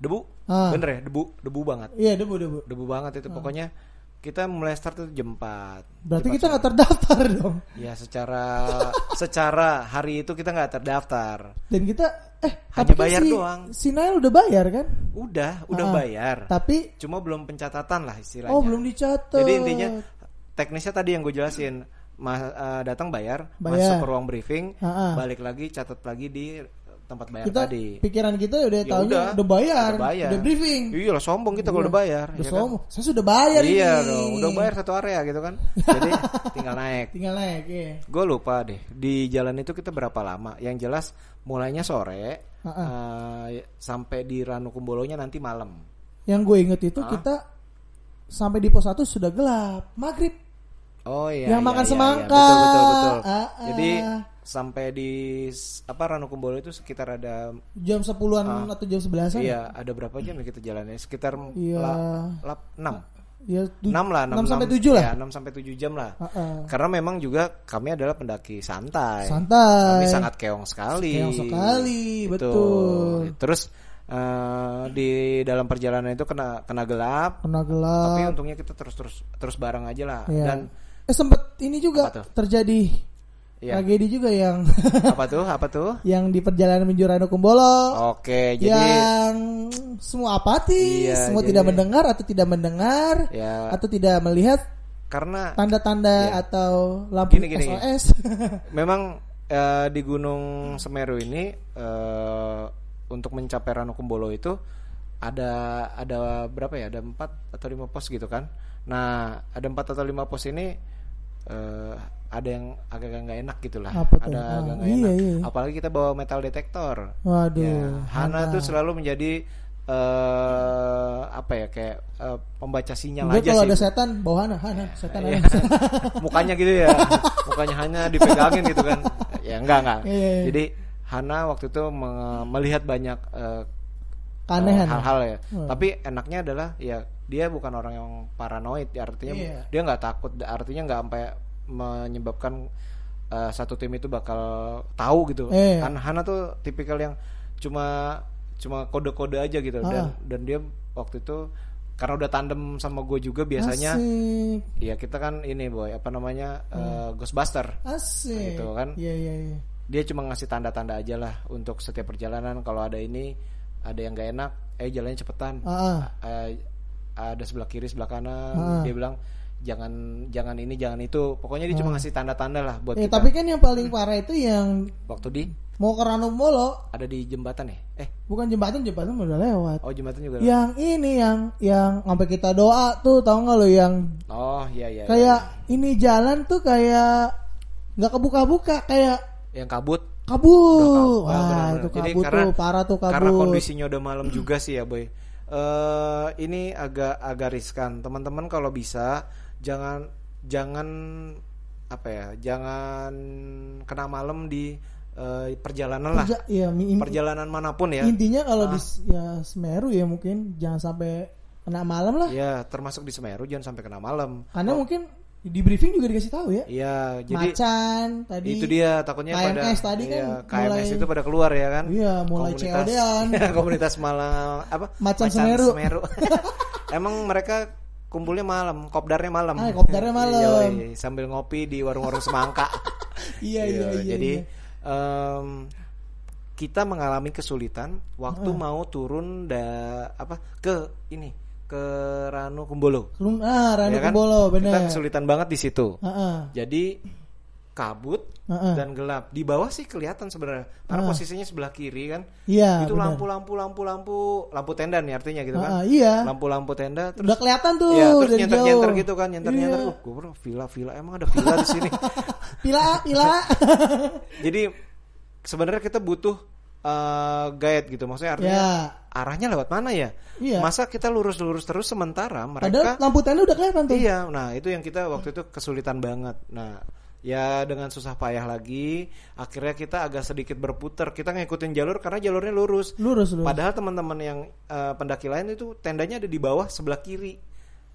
debu Ah. bener ya debu debu banget Iya, debu debu. debu banget itu pokoknya kita mulai start itu jam 4 Berarti kita nggak terdaftar dong. ya secara secara hari itu kita nggak terdaftar Dan kita eh Hanya tapi kan bayar si, doang. Si Nail udah bayar kan? udah udah Ah. bayar Tapi cuma belum pencatatan lah istilahnya oh belum dicatat. jadi intinya teknisnya tadi yang gue jelasin ma- eh, datang bayar, Bayar. masuk ke ruang briefing Ah, ah. balik lagi catat lagi di tempat bayar kita tadi pikiran kita udah Ya tahu udah, udah bayar, udah bayar. udah briefing. iya lah sombong kita kalau Iya. udah bayar Udah ya kan? sombong. Saya sudah bayar iya ini. dong udah bayar satu area gitu kan jadi tinggal naik Tinggal naik ya. gue lupa deh di jalan itu kita berapa lama yang jelas mulainya sore Ah, ah. eh, sampai di Ranukumbolonya nanti malam Yang gue inget itu Ah. kita sampai di pos 1 sudah gelap, maghrib. Oh iya. Yang iya, makan iya, semangka. iya. Betul betul betul. Ah, ah. Jadi sampai di apa Ranukumbolo itu sekitar ada Jam 10-an atau jam 11-an. Ah. iya ada berapa jam ya kita jalannya? Sekitar Iya. la- lap, 6. Ya, tu- 6 lah, 6 sampai 7 lah. Ya, 6 sampai 7 jam lah. Ah, ah. Karena memang juga kami adalah pendaki santai. Santai. Kami sangat keong sekali. Keong sekali, Gitu. betul. Terus eh, di dalam perjalanan itu kena kena gelap, Kena tapi gelap. untungnya kita terus terus terus bareng aja lah. Iya. Dan eh sempet ini juga terjadi Iya. tragedi juga yang apa tuh? Apa tuh? yang di perjalanan menuju Ranukumbolo Oke, jadi yang semua apatis, Iya, semua jadi- tidak mendengar atau tidak mendengar ya atau tidak melihat karena tanda-tanda Iya. atau lampu Gini, gini, SOS. memang eh, di Gunung Semeru ini eh, untuk mencapai Ranukumbolo itu ada ada berapa ya? Ada empat atau lima pos gitu kan? Nah, ada empat atau lima pos ini eh, ada yang agak nggak enak gitulah. Ada Ah, agak nggak iya, enak. iya. Apalagi kita bawa metal detektor. Waduh. Ya, Hana tuh selalu menjadi eh apa ya kayak eh, pembaca sinyal Gue aja kalau sih. ada setan bawa Hana, Hana, setan Iya. ada. mukanya gitu ya mukanya hanya dipegangin gitu kan ya enggak enggak Iya, iya. jadi Hana waktu itu me- melihat banyak eh, Keanehan. eh, hal-hal ya Hmm. tapi enaknya adalah ya dia bukan orang yang paranoid ya, artinya Iya. dia nggak takut artinya nggak sampai menyebabkan eh, satu tim itu bakal tahu gitu Iya. Han Hana tuh tipikal yang cuma cuma kode-kode aja gitu dan Ah. dan dia waktu itu karena udah tandem sama gue juga biasanya Asik. Iya kita kan ini boy apa namanya eh, Ghostbuster. Asik. Gitu kan. Iya, iya, iya. Dia cuma ngasih tanda-tanda aja lah untuk setiap perjalanan kalau ada ini ada yang gak enak, eh jalannya cepetan. Ah. Eh, ada sebelah kiri sebelah kanan. Ah. Dia bilang jangan jangan ini jangan itu. Pokoknya dia cuma ngasih tanda-tanda lah buat Eh, kita. tapi kan yang paling parah itu yang Waktu di mau ke Ranukumbolo, ada di jembatan ya? Eh bukan jembatan, jembatan udah lewat. oh jembatan juga. Yang ini yang yang sampai kita doa tuh tahu nggak lo yang Oh iya iya. iya. kayak ini jalan tuh kayak nggak kebuka-buka kayak yang kabut. Kabut. Wah, bener-bener. itu Jadi kabut karena- tuh parah tuh kabut. Karena kondisinya udah malam juga sih ya boy. Eh ini agak agak riskan. Teman-teman kalau bisa jangan jangan apa ya jangan kena malam di eh, perjalanan lah. Perja- iya, mi- in- Perjalanan mana pun ya. intinya kalau di ya Semeru ya mungkin jangan sampai kena malam lah. Ya termasuk di Semeru jangan sampai kena malam. Karena mungkin di briefing juga dikasih tahu ya. Iya jadi Macan tadi. itu dia takutnya pada KMS tadi kan iya, KMS mulai- itu pada keluar ya kan. Iya, mulai COD-an. komunitas malah apa? Macan Semeru. Emang mereka kumpulnya malam, kopdarnya malam. Ah, kopdarnya malam. Yoi, sambil ngopi di warung-warung semangka. Iya iya iya. Jadi iya. em, kita mengalami kesulitan waktu mau turun da apa ke ini ke Ranu Kumbolo. Ah Ranu Ya kan? Kumbolo Kita bener. kesulitan banget di situ. Heeh. Jadi kabut Heeh. dan gelap. Di bawah sih kelihatan sebenarnya. Karena posisinya sebelah kiri kan. Iya. itu bener. lampu lampu tenda nih artinya gitu kan. Ah, iya. Lampu-lampu tenda terus Udah kelihatan tuh ya terus nyenter-nyenter gitu kan, nyenter-nyenter. Iya. Uh, gue bilang villa-villa emang ada villa di sini. Pila pila. Jadi sebenarnya kita butuh eh, guide gitu. Maksudnya artinya ya. arahnya lewat mana ya? Iya. Masa kita lurus-lurus terus sementara Padahal mereka lampu tenda udah kelihatan tuh. Iya, nah itu yang kita waktu itu kesulitan banget. Nah, ya dengan susah payah lagi, akhirnya kita agak sedikit berputar. Kita ngikutin jalur karena jalurnya lurus. Lurus lurus. Padahal teman-teman yang eh, pendaki lain itu tendanya ada di bawah sebelah kiri.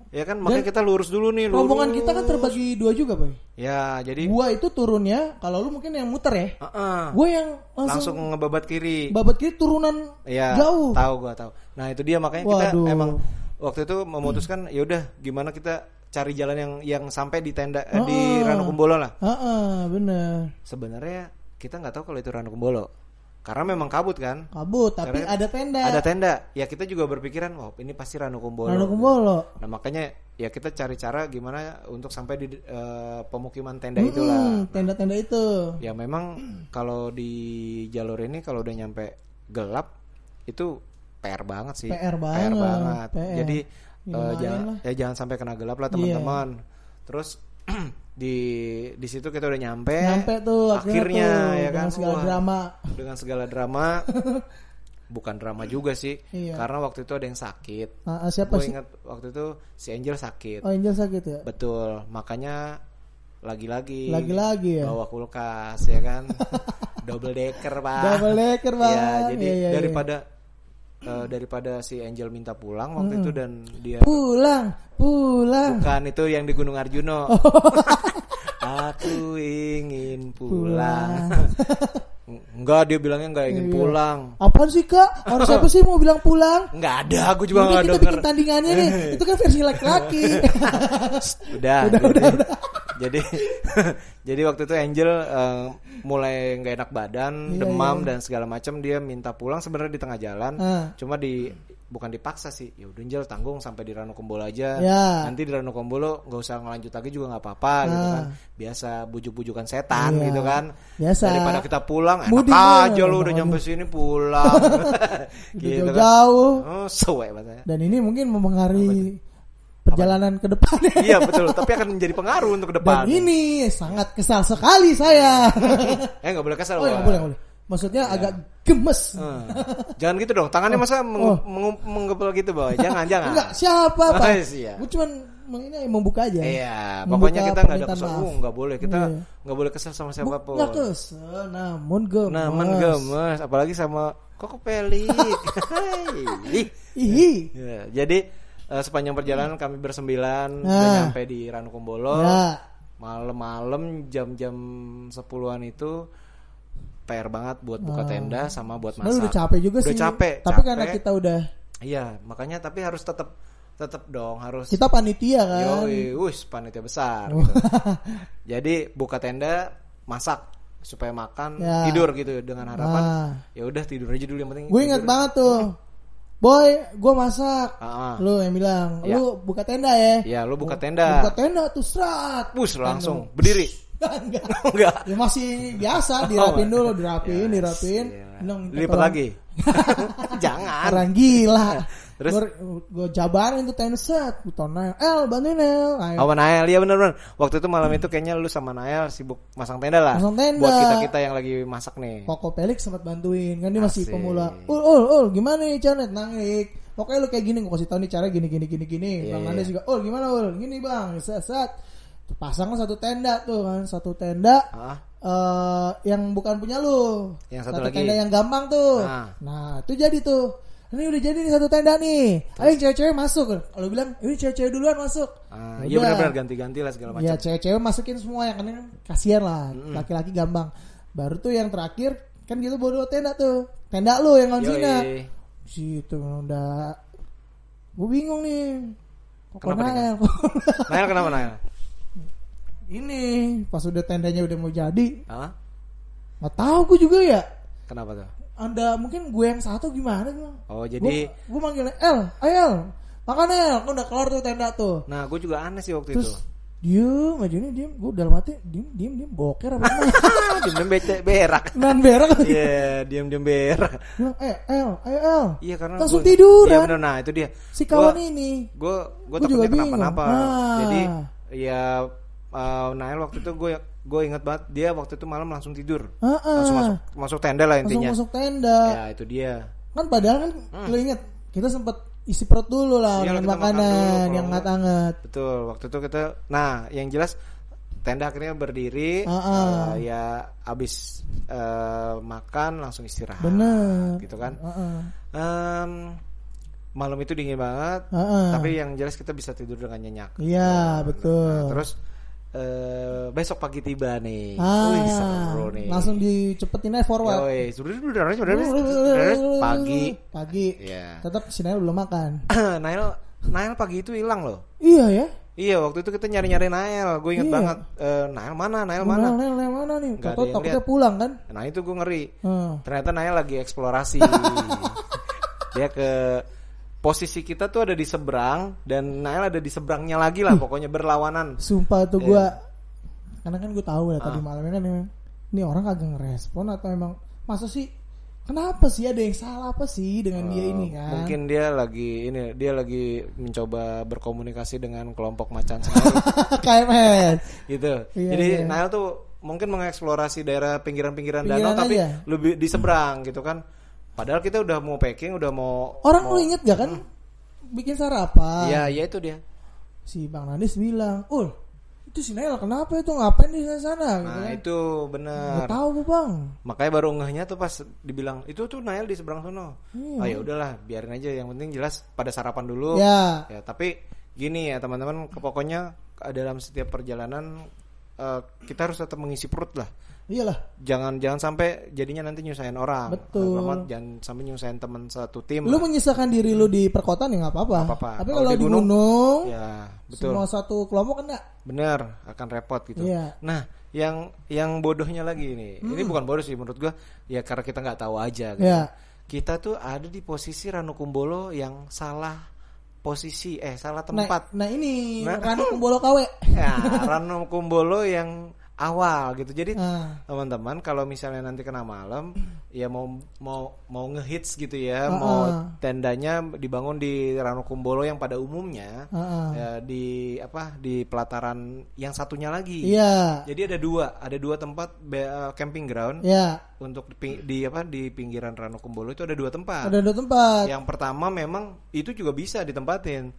Ya kan, makanya kita lurus dulu nih. Lurus. Rombongan kita kan terbagi dua juga, Boy. Ya, jadi Gua itu turunnya kalau lu mungkin yang muter ya. Heeh. Gua yang langsung langsung, ngebabat kiri. babat kiri turunan Ya, jauh. tahu gua tahu. Nah, itu dia makanya kita Waduh. emang waktu itu memutuskan ya udah gimana kita cari jalan yang yang sampai di tenda eh, di Oh. Ranukumbolo lah. Heeh, bener. Sebenarnya kita nggak tahu kalau itu Ranukumbolo. Karena memang kabut kan. Kabut, tapi Karena ada tenda. Ada tenda. Ya kita juga berpikiran, wah ini pasti Ranukumbolo. Ranu Kumbolo. Nah makanya ya kita cari cara gimana untuk sampai di eh, pemukiman tenda itulah. Hmm, tenda-tenda itu. Ya memang kalau di jalur ini kalau udah nyampe gelap itu PR banget sih. PR banget, banget. PR. Jadi lumayan jangan ya jangan sampai kena gelap lah teman-teman. Terus di di situ kita udah nyampe. Nyampe tuh akhirnya, akhirnya, tuh, ya kan dengan segala Wah, drama. dengan segala drama. Bukan drama juga sih, Iya. karena waktu itu ada yang sakit. Ah, siapa Gue sih? ingat waktu itu si Angel sakit. Oh, Angel sakit ya? Betul, makanya lagi-lagi Lagi-lagi ya? bawa kulkas ya kan, double decker pak. Double decker, Bang. Ya, jadi Iya, iya, iya. Eh, daripada si Angel minta pulang waktu itu dan dia Pulang, pulang. bukan itu yang di Gunung Arjuno. Oh. Aku ingin pulang. Enggak, dia bilangnya enggak ingin Iya. pulang. Apaan sih, Kak? Orang siapa sih mau bilang pulang? Enggak ada, aku juga Udah enggak kita denger. bikin tandingannya nih. Itu kan versi laki-laki. udah, Udah, jadi, udah, udah. jadi jadi waktu itu Angel eh, mulai nggak enak badan Iya, demam iya. dan segala macam dia minta pulang sebenarnya di tengah jalan Ah. cuma di bukan dipaksa sih ya udah Angel tanggung sampai di Ranukumbolo aja Ya. nanti di Ranukumbolo nggak usah ngelanjut lagi juga nggak apa-apa gitu Ah. kan biasa bujuk-bujukan setan Iya. gitu kan Biasa. daripada kita pulang enak Mudik aja lu udah nyampe sini pulang gitu kan Jauh-jauh. oh suwe bahasanya Dan ini mungkin mempengaruhi perjalanan ke depannya. iya betul tapi akan menjadi pengaruh untuk ke depan Dan ini sangat kesal sekali saya. eh nggak boleh kesal oh, ya, boleh, boleh. Maksudnya agak gemes. Eh, Jangan gitu dong. Tangannya masa mengu- Oh. menggepel gitu, boy. Jangan, jangan. Enggak, siapa, Pak? Oh, iya. Gue cuman meng- ini membuka aja. Iya, pokoknya kita nggak ada kesel. Uh, nggak boleh. Kita Iya. nggak boleh kesel sama siapa pun. Enggak kesel, namun gemes. Nah, men gemes, apalagi sama koko pelik. Hai. Ihi. Ya, jadi eh, sepanjang perjalanan kami bersembilan udah Nah. nyampe di Ranukumbolo. Ya. Malam-malam jam-jam 10-an itu PR banget buat buka tenda sama buat masak. udah capek juga Udah sih. capek, Tapi capek. karena kita udah Iya, makanya tapi harus tetap tetap dong harus kita panitia kan. Yoi, wush, panitia besar. gitu. Jadi buka tenda, masak supaya makan, Ya. tidur gitu dengan harapan Ah. ya udah tidur aja dulu yang penting. Gue ingat tidur. banget tuh. Boy, gue masak. Ah. Lu yang bilang, Ya. lu buka tenda ya. Ya, lu buka tenda. Buka tenda tuh serat. Bus langsung berdiri. Enggak. Enggak. Ya masih biasa dirapin dulu, dirapin, dirapin. Iya. Bilang, minta Lipat lagi. Jangan. Orang gila. Terus? gue, jabarin tuh tenda set. Gue tau Nael, El bantuin El. Ayo. Sama Nael, iya bener-bener. Waktu itu malam itu kayaknya lu sama Nael sibuk masang tenda lah. Masang tenda. Buat kita-kita yang lagi masak nih. Koko Pelik sempat bantuin kan dia masih Asik. pemula. Ul ul ul gimana nih Janet nangik. Pokoknya lu kayak gini gue kasih tau nih cara gini gini gini gini. Iya, bang iya. Andes juga. Oh gimana ul? Gini bang. Set Pasang satu tenda tuh kan satu tenda. Ah, eh yang bukan punya lu. Yang satu lagi. tenda yang gampang tuh. Nah. Nah, itu jadi tuh. Ini udah jadi nih satu tenda nih. Ayo cewek-cewek masuk. Kalau bilang, ini cewek-cewek duluan masuk. ah, Ya iya benar-benar ganti-ganti lah segala macam. Ya cewek-cewek masukin semua yang kan kasihan lah. Laki-laki gampang. Baru tuh yang terakhir kan gitu dua tenda tuh. Tenda lu yang. Zina. Situ udah gue bingung nih. Kok Kenapa Nael? Nael kenapa Nael? Ini pas udah tendanya udah mau jadi, Hah? nggak tahu gue juga ya. Kenapa tuh? Anda mungkin gue yang satu gimana gue? Oh Gue jadi, gue manggilnya El, ayo El, makan El, kan udah kelar tuh tenda tuh. nah gue juga aneh sih waktu Terus itu. diem aja nih diem, gue dalam hati diem diem diem boker apa gimana? Diem-diem becek berak. Nan berak. Iya, diem-diem berak. Bilang, eh El, ayo El. Iya karena Langsung gua- tiduran. Iya bener, nah itu dia. Si kawan Gua- ini. gue gue takutnya bingung. kenapa-napa Nah. jadi ya uh, Nail waktu itu gue gue inget banget dia waktu itu malam langsung tidur Ah, ah. langsung masuk masuk tenda lah Langsung intinya masuk tenda. ya itu dia Kan padahal kan lo inget kita sempat isi perut dulu lah Hmm. Iya, dengan dulu, makanan kalau yang hangat-hangat. betul waktu itu kita nah yang jelas tenda akhirnya berdiri Ah, ah. uh, ya abis uh, makan langsung istirahat Bener. gitu kan Heeh. Em, malam itu dingin banget Heeh. tapi yang jelas kita bisa tidur dengan nyenyak Iya, betul. Nah, terus eh, besok pagi tiba nih. Ah, Wih, seru nih. langsung dicepetin aja forward. Yoi, sudah sudah pagi. Pagi. Iya. Tetap si Nail belum makan. Nail Nail pagi itu hilang loh. Iya ya. Iya, waktu itu kita nyari-nyari Nail. Gue inget Iya. banget. Eh, Nail mana? Nail Mana? mana? Nail, Nail mana nih? Nggak ada Tahu yang takutnya pulang kan? Nah, itu gue ngeri. Hmm. Ternyata Nail lagi eksplorasi. Dia ke posisi kita tuh ada di seberang dan Nail ada di seberangnya lagi lah pokoknya berlawanan. Sumpah tuh Iya. gua karena kan gue tahu ya Ah. tadi malamnya kan emang ini orang kagak ngerespon atau emang masa sih kenapa sih ada yang salah apa sih dengan dia ini kan? Eh, Mungkin dia lagi ini dia lagi mencoba berkomunikasi dengan kelompok macan sendiri KMS. gitu. Iya, Jadi iya. Nail tuh mungkin mengeksplorasi daerah pinggiran-pinggiran Pinggiran danau tapi aja. lebih di seberang gitu kan. Padahal kita udah mau packing, udah mau Orang mau, lu inget gak kan bikin sarapan? Iya, iya itu dia. Si Bang Nadis bilang, "Ul, itu si Nail kenapa itu ngapain di sana?" gitu Nah, kan. itu Gak bener. tahu Bu, Bang. Makanya baru ngehnya tuh pas dibilang itu tuh Nail di seberang sono. Iya. Ah ya udahlah, biarin aja yang penting jelas pada sarapan dulu. Ya. Ya, tapi gini ya teman-teman, pokoknya dalam setiap perjalanan eh, kita harus tetap mengisi perut lah. Iyalah. Jangan jangan sampai jadinya nanti nyusahin orang. Betul. Selamat, jangan sampai nyusahin teman satu tim. Lu lah. menyisakan diri lu di perkotaan ya nggak apa-apa. Tapi Kalau kalau di gunung, gunung, Ya, betul. semua satu kelompok nggak? Bener, akan repot gitu. Iya. Nah, yang yang bodohnya lagi nih. Ini bukan bodoh sih menurut gua, ya karena kita nggak tahu aja gitu. Ya. Kita tuh ada di posisi Ranu Kumbolo yang salah posisi eh salah Nah, tempat. nah ini Nah. Ranu Kumbolo KW. Ya, Ranu Kumbolo yang awal gitu. Jadi Nah. teman-teman kalau misalnya nanti kena malam ya mau mau mau ngehits gitu ya, Ah, mau ah. tendanya dibangun di Ranu Kumbolo yang pada umumnya Heeh. ya di apa di pelataran yang satunya lagi. Iya. Jadi ada dua, ada dua tempat be- eh, camping ground Ya. untuk di, di apa di pinggiran Ranu Kumbolo itu ada dua tempat. Ada dua tempat. Yang pertama memang itu juga bisa ditempatin.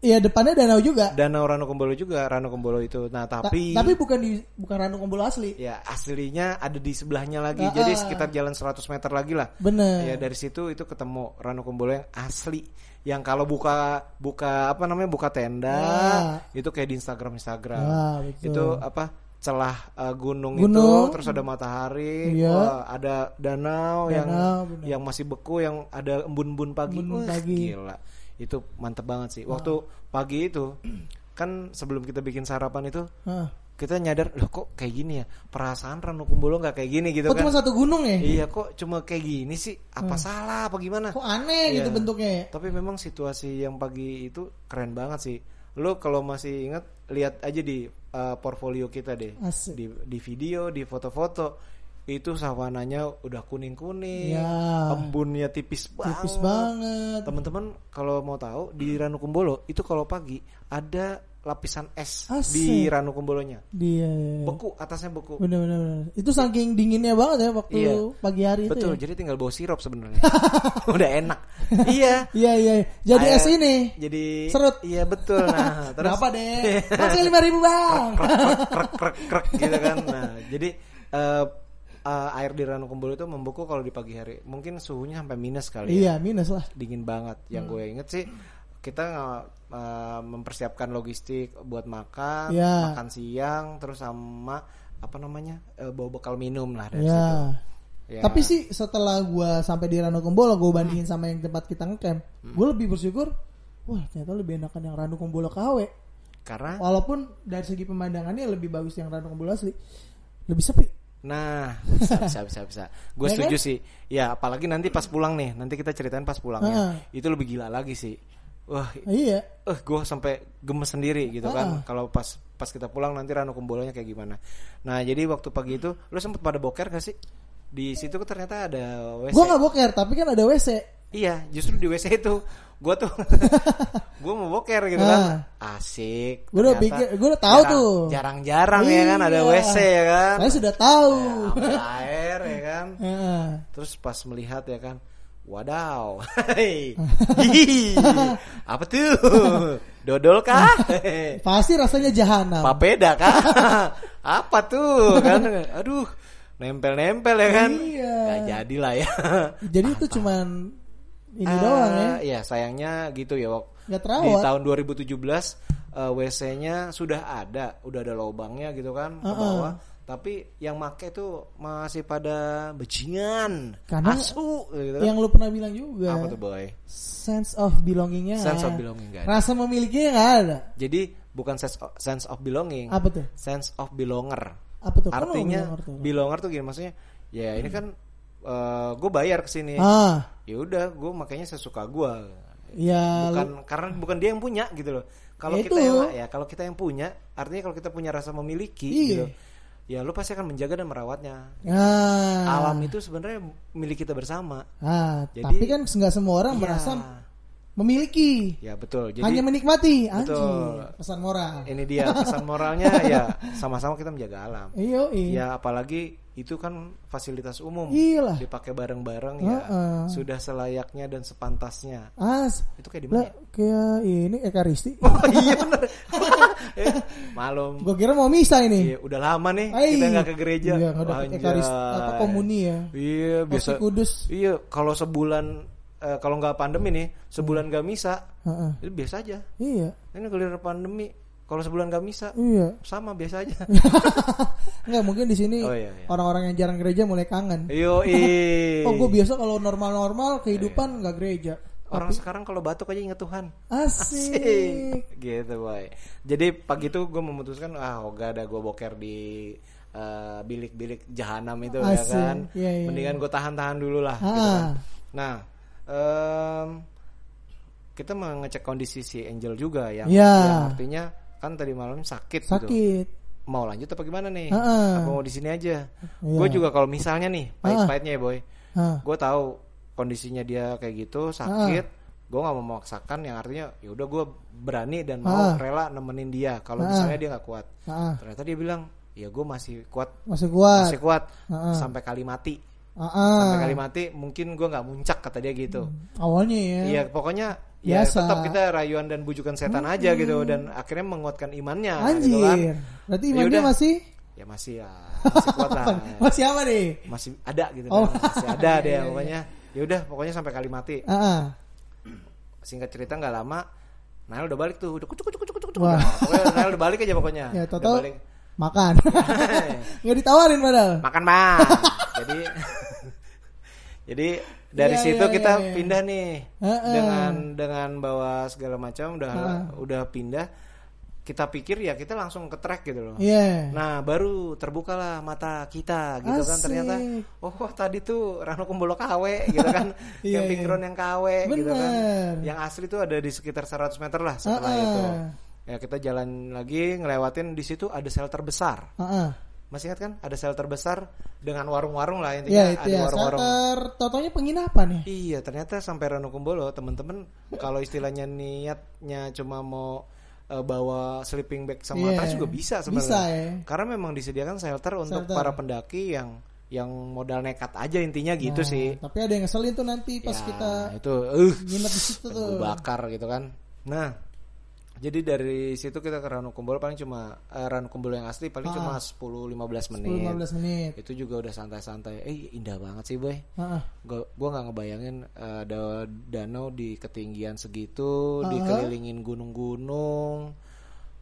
Iya depannya danau juga. Danau Ranu Kumbolo juga, Ranu Kumbolo itu. Nah, Ta- tapi tapi bukan di bukan Ranu Kumbolo asli. ya aslinya ada di sebelahnya lagi. Ah, Jadi ah. sekitar jalan 100 meter lagi lah. Bener. Ya dari situ itu ketemu Ranu Kumbolo yang asli. Yang kalau buka buka apa namanya buka tenda Ya. itu kayak di Instagram Instagram. Ya, betul. itu apa celah uh, gunung, Gunung. itu terus ada matahari, Iya. wah, ada danau, yang Danau, bener. yang masih beku yang ada embun-embun pagi. Wah, pagi. Gila. Itu mantep banget sih. Waktu pagi itu kan sebelum kita bikin sarapan itu Heeh. kita nyadar loh kok kayak gini ya perasaan Ranu Kumbolo nggak kayak gini gitu Kok kan cuma satu gunung ya? iya kok cuma kayak gini sih apa salah apa gimana Kok aneh gitu Iya. bentuknya? tapi memang situasi yang pagi itu keren banget sih lo kalau masih ingat lihat aja di uh, portfolio kita deh Asik. di di video di foto-foto itu savananya udah kuning kuning Ya. embunnya tipis banget Tipis banget. teman-teman kalau mau tahu di Ranu Kumbolo itu kalau pagi ada lapisan es Asik. di Ranu Kumbolonya Dia beku atasnya beku bener bener bener. Itu saking dinginnya banget ya waktu Iya. pagi hari itu. betul ya? jadi tinggal bawa sirup sebenarnya udah enak iya Iya iya. Jadi Air- es ini. jadi Serut. iya betul nah terus Berapa deh? Masih lima ribu bang. krek krek krek gitu kan nah jadi eh, eh, air di Ranu Kumbolo itu membeku kalau di pagi hari mungkin suhunya sampai minus kali ya iya minus lah. dingin banget yang Hmm. gue inget sih kita eh, mempersiapkan logistik buat makan Ya. makan siang terus sama apa namanya eh, bawa bekal minum lah dari Ya. situ Ya. Tapi sih setelah gua sampai di Rano Kumbolo, gua bandingin sama yang tempat kita ngecamp, gua lebih bersyukur wah ternyata lebih enakan yang Ranu Kumbolo KW. Karena Walaupun dari segi pemandangannya lebih bagus yang Ranu Kumbolo asli. Lebih sepi. Nah, bisa bisa bisa bisa. Gue Ya setuju kan? sih. Ya, apalagi nanti pas pulang nih, nanti kita ceritain pas pulangnya. Heeh. Itu lebih gila lagi sih. Wah, Iya. eh gue sampai gemes sendiri gitu kan. Ah. Kalau pas pas kita pulang nanti Ranu Kumbolonya kayak gimana. Nah, jadi waktu pagi itu lu sempet pada boker gak sih? Di situ kan ternyata ada WC. Gua nggak boker, tapi kan ada WC. Iya, justru di WC itu gue tuh gue mau boker gitu kan. Asik. Gua udah pikir- gua udah tahu jarang- tuh. Jarang-jarang ya kan ada Iya. WC ya kan. Saya sudah tahu. Ambil air ya kan. Heeh. Terus pas melihat ya kan, wadaw, apa tuh? Dodol kah? Pasti rasanya jahanam. Papeda kah? apa tuh kan? Aduh, nempel-nempel ya kan? Iya. Gak jadilah ya. Jadi itu cuman ini doang ya. Iya, sayangnya gitu ya, Wok. Di terawat. tahun 2017 eh, WC-nya sudah ada, udah ada lubangnya gitu kan ke Heeh. bawah. Tapi yang make itu masih pada bajingan, Karena asu gitu kan. Yang lu pernah bilang juga. Apa tuh boy? Sense of belongingnya. Sense of belonging ada. Rasa memilikinya nggak ada. Jadi bukan sense of, sense of belonging, Apa tuh? sense of belonger. Apa tuh? Artinya belonger tuh. belonger tuh gini maksudnya? Ya ini kan gue bayar ke sini. Ah, Ya udah, gue makanya sesuka gue. ya bukan lu- karena bukan dia yang punya gitu loh. Kalau Ya kita itu. yang ya kalau kita yang punya, artinya kalau kita punya rasa memiliki Iya. gitu. Ya lu pasti akan menjaga dan merawatnya. Ah. Alam itu sebenarnya milik kita bersama. Ah, Jadi- tapi kan nggak semua orang Iya. merasa memiliki. Ya betul. Jadi Hanya menikmati. Betul. Anjing. Pesan moral. ini dia pesan moralnya ya sama-sama kita menjaga alam. Iyo, iya. Ya apalagi itu kan fasilitas umum. Iyalah. Dipakai bareng-bareng ya. Heeh. Sudah selayaknya dan sepantasnya. As, Itu kayak di mana? ya? kayak ini Eka Risti. Oh iya bener. eh, malum. Gue kira mau misa ini. Iya, udah lama nih Ai. kita nggak ke gereja. Iya, nggak dapet Eka Risti, Anjay. apa komuni ya. Iya, biasa. Kudus. Iya, kalau sebulan eh, kalau nggak pandemi nih, sebulan nggak misa, Heeh. itu biasa aja. Iya, Ini kalau pandemi, kalau sebulan nggak misa, iya. sama biasa aja. Enggak mungkin di sini Oh, iya, iya. orang-orang yang jarang gereja mulai kangen. Yo, Oh, gue biasa kalau normal-normal kehidupan nggak gereja. Orang sekarang kalau batuk aja inget Tuhan. Asik. gitu boy. Jadi pagi itu gue memutuskan ah oh, gak ada gue boker di eh, bilik-bilik jahanam itu ya Asik. kan. Iya, iya, Mendingan gue tahan-tahan dulu lah. gitu Ah. kan. Nah, em, kita mengecek kondisi si Angel juga yang, Iya. yang artinya kan tadi malam sakit, gitu. Sakit. Mau lanjut apa gimana nih? Ah. Apa mau di sini aja? Iya. Gue juga kalau misalnya nih pahit-pahitnya ya boy, Hah. gue tahu kondisinya dia kayak gitu sakit gue nggak mau memaksakan yang artinya ya udah gue berani dan mau Ah. rela nemenin dia kalau Ah. misalnya dia nggak kuat Ah, ternyata dia bilang ya gue masih kuat masih kuat. masih kuat Ah. sampai kali mati Ah, sampai kali mati mungkin gue nggak muncak kata dia gitu Awalnya ya. Iya pokoknya ya Biasa. tetap kita rayuan dan bujukan setan aja gitu dan akhirnya menguatkan imannya Anjir. gitu kan Berarti Ya imannya udah. masih ya masih ya masih kuat lah masih apa nih? masih ada gitu Oh. kan masih ada Iya, deh iya, pokoknya ya udah pokoknya sampai kali mati Ah, ah. singkat cerita nggak lama Nail udah balik tuh udah kucuk kucuk kucuk kucuk. Nah, pokoknya Nail udah balik aja pokoknya Ya, udah total balik makan. Nggak ditawarin padahal. makan bang jadi jadi dari Iya, situ iya, kita iya, iya. pindah nih Heeh. dengan dengan bawa segala macam udah Heeh. udah pindah kita pikir ya kita langsung ke track gitu loh Iya. Nah baru terbukalah mata kita gitu kan Asik. ternyata oh wah, tadi tuh Rano Kumbolo KW gitu kan Iya, camping iya. ground yang KW gitu kan Bener. yang asli tuh ada di sekitar 100 meter lah setelah Ah, itu ah. ya kita jalan lagi ngelewatin di situ ada shelter besar Ah, ah. Masih ingat kan ada shelter besar dengan warung-warung lah intinya itu ada ya. warung-warung Shelter. Totonya penginapan ya. Iya, ternyata sampai Rano Kumbolo temen-temen kalau istilahnya niatnya cuma mau eh, bawa sleeping bag sama Iya. matras juga bisa sebenarnya. Bisa ya. Karena memang disediakan shelter untuk Shelter. para pendaki yang yang modal nekat aja intinya gitu Nah, sih. Tapi ada yang ngeselin tuh nanti pas Ya, kita itu uh, nginep di situ tuh. bakar gitu kan. Nah, jadi dari situ kita ke Rano Kumbolo paling cuma eh, Rano Kumbolo yang asli paling Ah. cuma 10-15 menit. 10-15 menit. Itu juga udah santai-santai. Eh, indah banget sih, Boy. Ah, ah. Gua gua nggak ngebayangin eh, ada danau di ketinggian segitu, Uh-huh. dikelilingin gunung-gunung.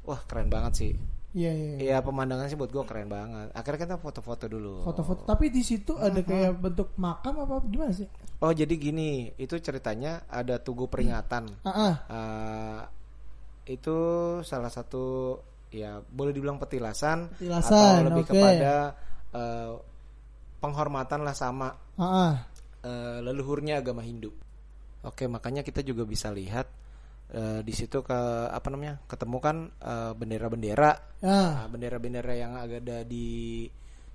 Wah, keren banget sih. Iya iya. iya. ya pemandangan sih buat gue keren banget akhirnya kita foto-foto dulu Foto-foto. Tapi di situ ada kayak bentuk makam apa gimana sih? oh jadi gini itu ceritanya ada tugu peringatan Ah, ah. Eh, itu salah satu ya boleh dibilang petilasan, Petilasan, atau lebih oke. kepada eh, penghormatan lah sama Ah, ah. eh, leluhurnya agama Hindu. Oke, makanya kita juga bisa lihat eh, di situ ke apa namanya ketemu kan eh, bendera-bendera, Nah, bendera-bendera yang ada di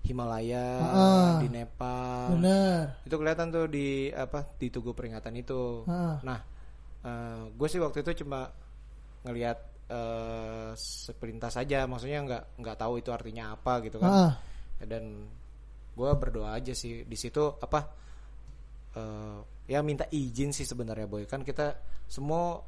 Himalaya, Ah. di Nepal. bener. Itu kelihatan tuh di apa di tugu peringatan itu. Ah. Nah, gue sih waktu itu cuma ngelihat eh, seperintas saja, maksudnya nggak nggak tahu itu artinya apa gitu kan. Ah, Dan gue berdoa aja sih. Di situ apa eh, ya minta izin sih sebenarnya boy. Kan kita semua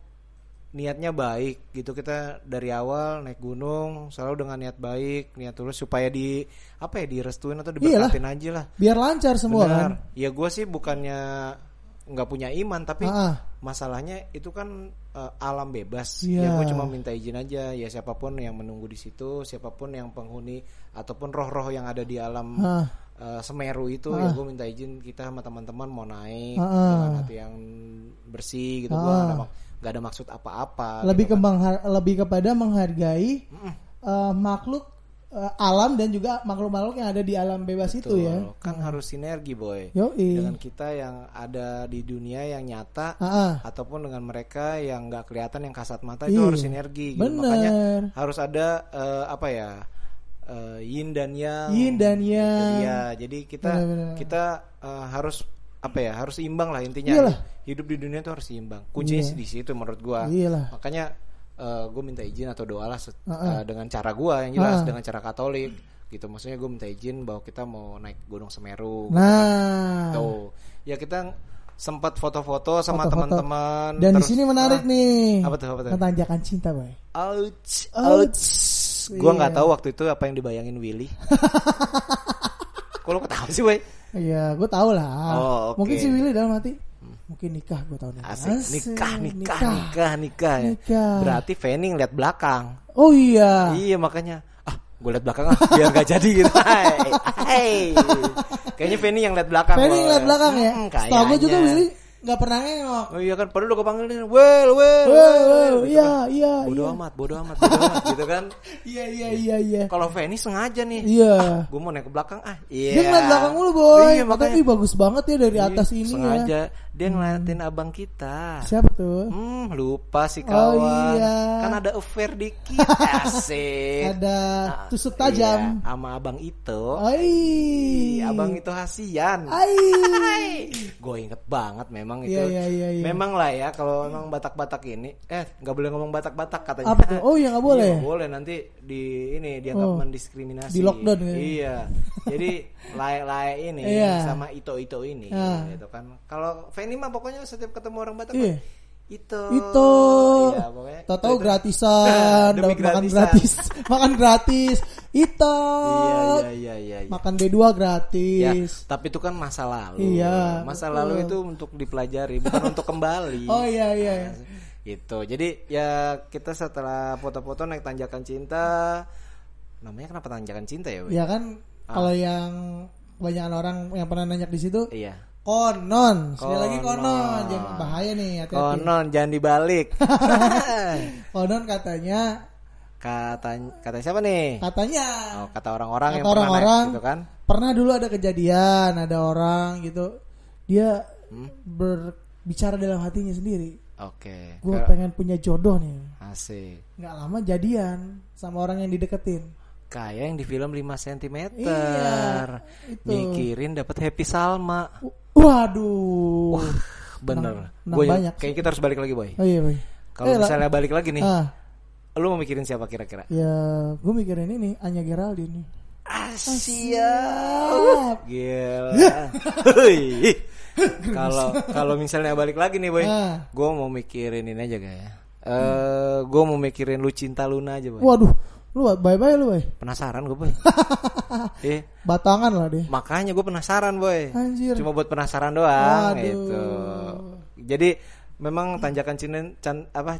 niatnya baik gitu. Kita dari awal naik gunung selalu dengan niat baik niat tulus supaya di apa ya direstuin atau diberkatin aja lah. Biar lancar semua kan. Benar. Ya gue sih bukannya nggak punya iman tapi Ah, ah. masalahnya itu kan eh, alam bebas. Iya. Ya gue cuma minta izin aja ya siapa pun yang menunggu di situ, siapa pun yang penghuni ataupun roh-roh yang ada di alam Ah. eh, Semeru itu ya gue minta izin kita sama teman-teman mau naik Ah, ah. dengan hati yang bersih gitu. Gue Ah. ada, mak- nggak ada maksud apa-apa. lebih gitu ke kan. lebih kepada menghargai eh, makhluk eh, alam dan juga makhluk-makhluk yang ada di alam bebas itu ya. Betul. Kan harus sinergi boy. Yoi. Dengan kita yang ada di dunia yang nyata ah. ataupun dengan mereka yang nggak kelihatan yang kasat mata itu Iya. harus sinergi gitu. Bener. makanya harus ada eh, apa ya eh, yin dan yang Yin dan yang. Iya, jadi kita Bener-bener. kita eh, harus apa ya harus imbang lah intinya Iyalah. hidup di dunia itu harus imbang kuncinya di situ menurut gua Iyalah. makanya gue minta izin atau doa lah Ah, ah. eh, dengan cara gua yang jelas Ah. dengan cara Katolik gitu maksudnya gue minta izin bahwa kita mau naik Gunung Semeru Nah. Tuh. Ya kita sempat foto-foto sama teman-teman. Dan di sini menarik Ah, nih. Apa tuh? Apa tuh? Tanjakan cinta, boy. Ouch, Ouch. ouch. Gua nggak Iya. tahu waktu itu apa yang dibayangin Willy. Kok lo ketawa sih, boy? Iya, gue tau lah. Oh, oke. Mungkin si Willy dalam hati, mungkin nikah gue tau nih. Asik. Nikah, nikah, nikah, nikah, ya. Nikah. Berarti Fanny ngeliat belakang. Oh iya. Iya makanya. Ah, gue liat belakang ah, biar gak jadi gitu. Hai, hai. Kayaknya Fanny yang liat belakang. Boy. ngeliat belakang ya. Hmm, Setahu gue juga. Willy nggak pernah nengok. Oh iya kan, padahal udah gue panggilin, well, well, Well, well, well, gitu iya, kan. iya, bodo iya. amat, bodo amat, bodo amat, gitu kan. Iya iya iya iya. Kalau Fanny sengaja nih, Iya. gue mau naik ke belakang, ah, iya. Dia ngeliat belakang mulu boy. Iya, makanya. "Ih, bagus banget ya dari atas Ih, ini sengaja. ya. Dia ngeliatin abang kita. Siapa tuh? Hmm, lupa si Oh, kawan. iya. Kan ada affair dikit, asik. Ada tusuk tajam. Iya, sama abang itu. Ai. Abang itu hasian. Ai. Gue inget banget memang itu. Iya, iya, iya, iya. Memang lah ya kalau memang Batak-Batak ini, eh nggak boleh ngomong Batak-Batak katanya. Apa tuh? Oh, iya, nggak boleh. Iya, nggak boleh nanti di ini dianggap Oh. mendiskriminasi. Di lockdown ya. Iya. Jadi layak-layak ini Iya. sama Ito-Ito ini Ah. gitu kan. Kalau Fanny mah pokoknya setiap ketemu orang Batak Iya. mah, Itu. Iya, pokoknya. Tahu-tahu itu. gratisan, dapat makan gratis, makan gratis. Itu. Iya, iya, iya, iya. iya. Makan B2 Ya, gratis. tapi itu kan masa lalu. Iya, Masa betul. lalu itu untuk dipelajari, bukan untuk kembali. Oh iya iya. Gitu. Jadi ya kita setelah foto-foto naik tanjakan cinta, namanya kenapa tanjakan cinta ya? Wei? Ya kan kalau yang kebanyakan orang yang pernah nanya di situ Iya. Konon, sekali lagi Konon. jangan bahaya nih hati-hati. Konon jangan dibalik. Konon katanya kata kata siapa nih? katanya Oh, kata orang-orang Kata yang pernah orang-orang. naik gitu kan? pernah dulu ada kejadian, ada orang gitu. Dia Hmm? berbicara dalam hatinya sendiri. Oke. Gue Ke- pengen punya jodoh nih. Asik. Nggak lama jadian sama orang yang dideketin. Kayak yang di film 5 cm. Iya, itu. Mikirin dapat Happy Salma. Waduh. Bener. menang banyak Kayaknya kita harus balik lagi, Boy. Oh iya, boy. Kalau Eh, lah- misalnya balik lagi nih, Ah, lu mau mikirin siapa kira-kira? ya gue mikirin ini Anya Geraldine. Asia. Gila. Kalau kalau misalnya balik lagi nih, boy, Ah. gue mau mikirin ini aja kayak. Eh, gue mau mikirin lu cinta Luna aja, boy. Waduh, lu bye bye lu, boy. Penasaran gue, boy. eh, Batangan lah deh. makanya gue penasaran, boy. Anjir. Cuma buat penasaran doang, Waduh. gitu. Jadi memang tanjakan Cinen can apa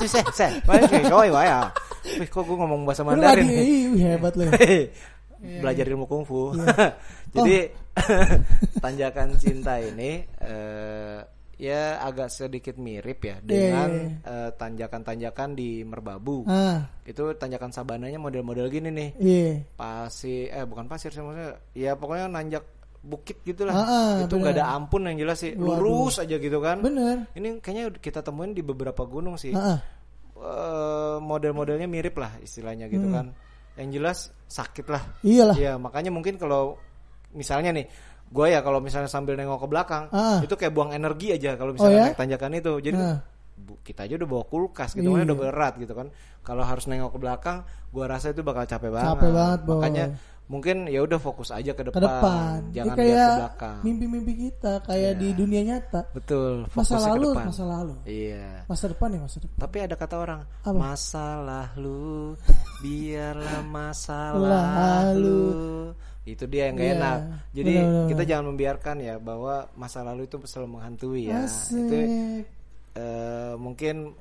susah susah kau ya Wih, kok gue ngomong bahasa Lu Mandarin? lagi, ih, hebat lu. Belajar ilmu kungfu. Iya. Jadi tanjakan cinta ini eh, ya agak sedikit mirip ya dengan eh, tanjakan-tanjakan di Merbabu. Ah, Itu tanjakan sabananya model-model gini nih. iya. Pasir eh bukan pasir sih maksudnya. Ya pokoknya nanjak bukit gitulah. Ah, ah, itu nggak ada ampun yang jelas sih. Waduh. Lurus aja gitu kan. Bener. Ini kayaknya kita temuin di beberapa gunung sih. Ah, ah. Eh, model-modelnya mirip lah istilahnya gitu Hmm. kan. Yang jelas sakit lah. Iyalah. Iya, makanya mungkin kalau misalnya nih, gue ya kalau misalnya sambil nengok ke belakang, Ah. itu kayak buang energi aja kalau Oh, misalnya ya? naik tanjakan itu. Jadi Ah. kita aja udah bawa kulkas gitu, kan Iya. udah berat gitu kan. Kalau harus nengok ke belakang, gue rasa itu bakal capek banget. Capek banget, Boy. Makanya mungkin ya udah fokus aja ke depan, Ke depan. jangan Ini lihat ke belakang. mimpi-mimpi kita kayak di dunia nyata. Betul, Masa lalu, depan. masa lalu. Iya. Masa depan ya masa depan. Tapi ada kata orang, Apa? masa lalu biarlah masa Lalu. Itu dia yang gak Iya, enak. Jadi kita jangan membiarkan ya bahwa masa lalu itu selalu menghantui ya. Asik. Itu eh, mungkin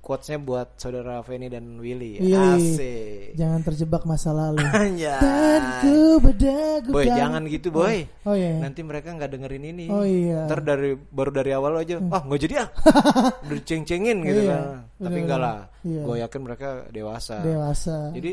quotesnya buat saudara Feni dan Willy. Willy. Asik. Jangan terjebak masa lalu. Dan ku berdagu Boy, jangan gitu boy. Oh iya. Nanti mereka nggak dengerin ini. Oh iya. Ntar dari baru dari awal aja, ah nggak jadi ah, udah diceng-cengin gitu Iya, kan. Tapi enggak lah, Iya. gue yakin mereka dewasa. Dewasa. Jadi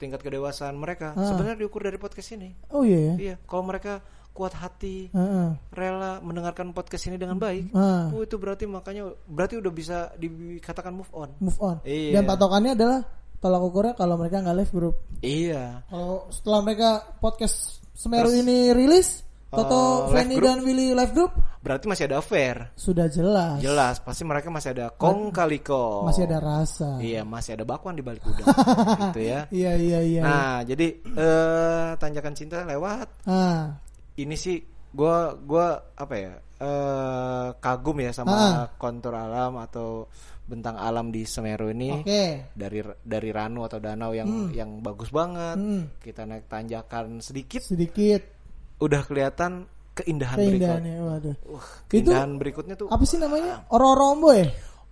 tingkat kedewasaan mereka Ah. sebenarnya diukur dari podcast ini. Oh iya ya. Iya, kalau mereka kuat hati, Heeh. rela mendengarkan podcast ini dengan baik, Ah. oh itu berarti makanya berarti udah bisa dikatakan move on. Move on. Iya. Dan patokannya adalah tolak ukurnya kalau mereka nggak live group. Iya. Kalau setelah mereka podcast Semeru Terus, ini rilis, Toto, live Feni group? dan Willy live group Berarti masih ada affair. sudah jelas. Jelas, pasti mereka masih ada kong kali kong. Masih ada rasa. Iya, masih ada bakwan di balik udang. gitu ya. Iya iya iya. Nah, jadi eh tanjakan cinta lewat. Ah. Ini sih gua gua apa ya? eh kagum ya sama Ah. kontur alam atau bentang alam di Semeru ini. Oke. Dari dari ranu atau danau yang yang bagus banget. Hmm. Kita naik tanjakan sedikit Sedikit udah kelihatan keindahan, berikut. keindahannya. Waduh. Uh, Itu keindahan berikutnya tuh apa sih namanya? Ororombo ya?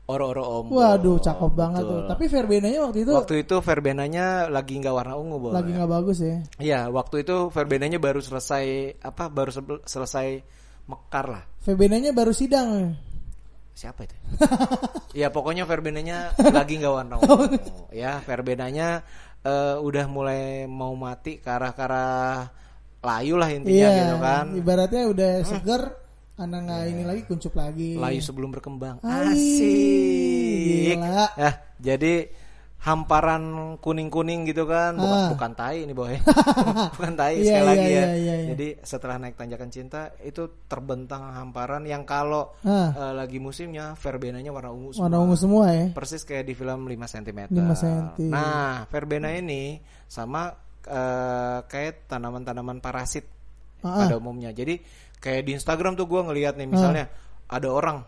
oro-oro ombo. Waduh, cakep banget Betul. tuh. Tapi verbenanya waktu itu Waktu itu verbenanya lagi nggak warna ungu, Boy. lagi nggak bagus ya. Iya, waktu itu verbenanya baru selesai apa? Baru selesai mekar lah. Verbenanya baru sidang. Siapa itu? Iya, pokoknya verbenanya lagi nggak warna ungu. ya, verbenanya eh, udah mulai mau mati ke arah ke arah layu lah intinya Iya, gitu kan. ibaratnya udah seger, anak nggak ini lagi kuncup lagi. Layu sebelum berkembang. Asik. gila. Ya, jadi hamparan kuning-kuning gitu kan, bukan Ah. bukan tai ini boy. bukan tai Iya, sekali iya, lagi ya. iya, iya, iya. Jadi setelah naik tanjakan cinta itu terbentang hamparan yang kalau Ah. eh, lagi musimnya verbenanya warna ungu semua. Warna ungu semua ya. Persis kayak di film 5 cm. 5 cm. Nah, verbena ini sama eh, kayak tanaman-tanaman parasit Ah, pada umumnya. Jadi kayak di Instagram tuh gua ngelihat nih misalnya ada orang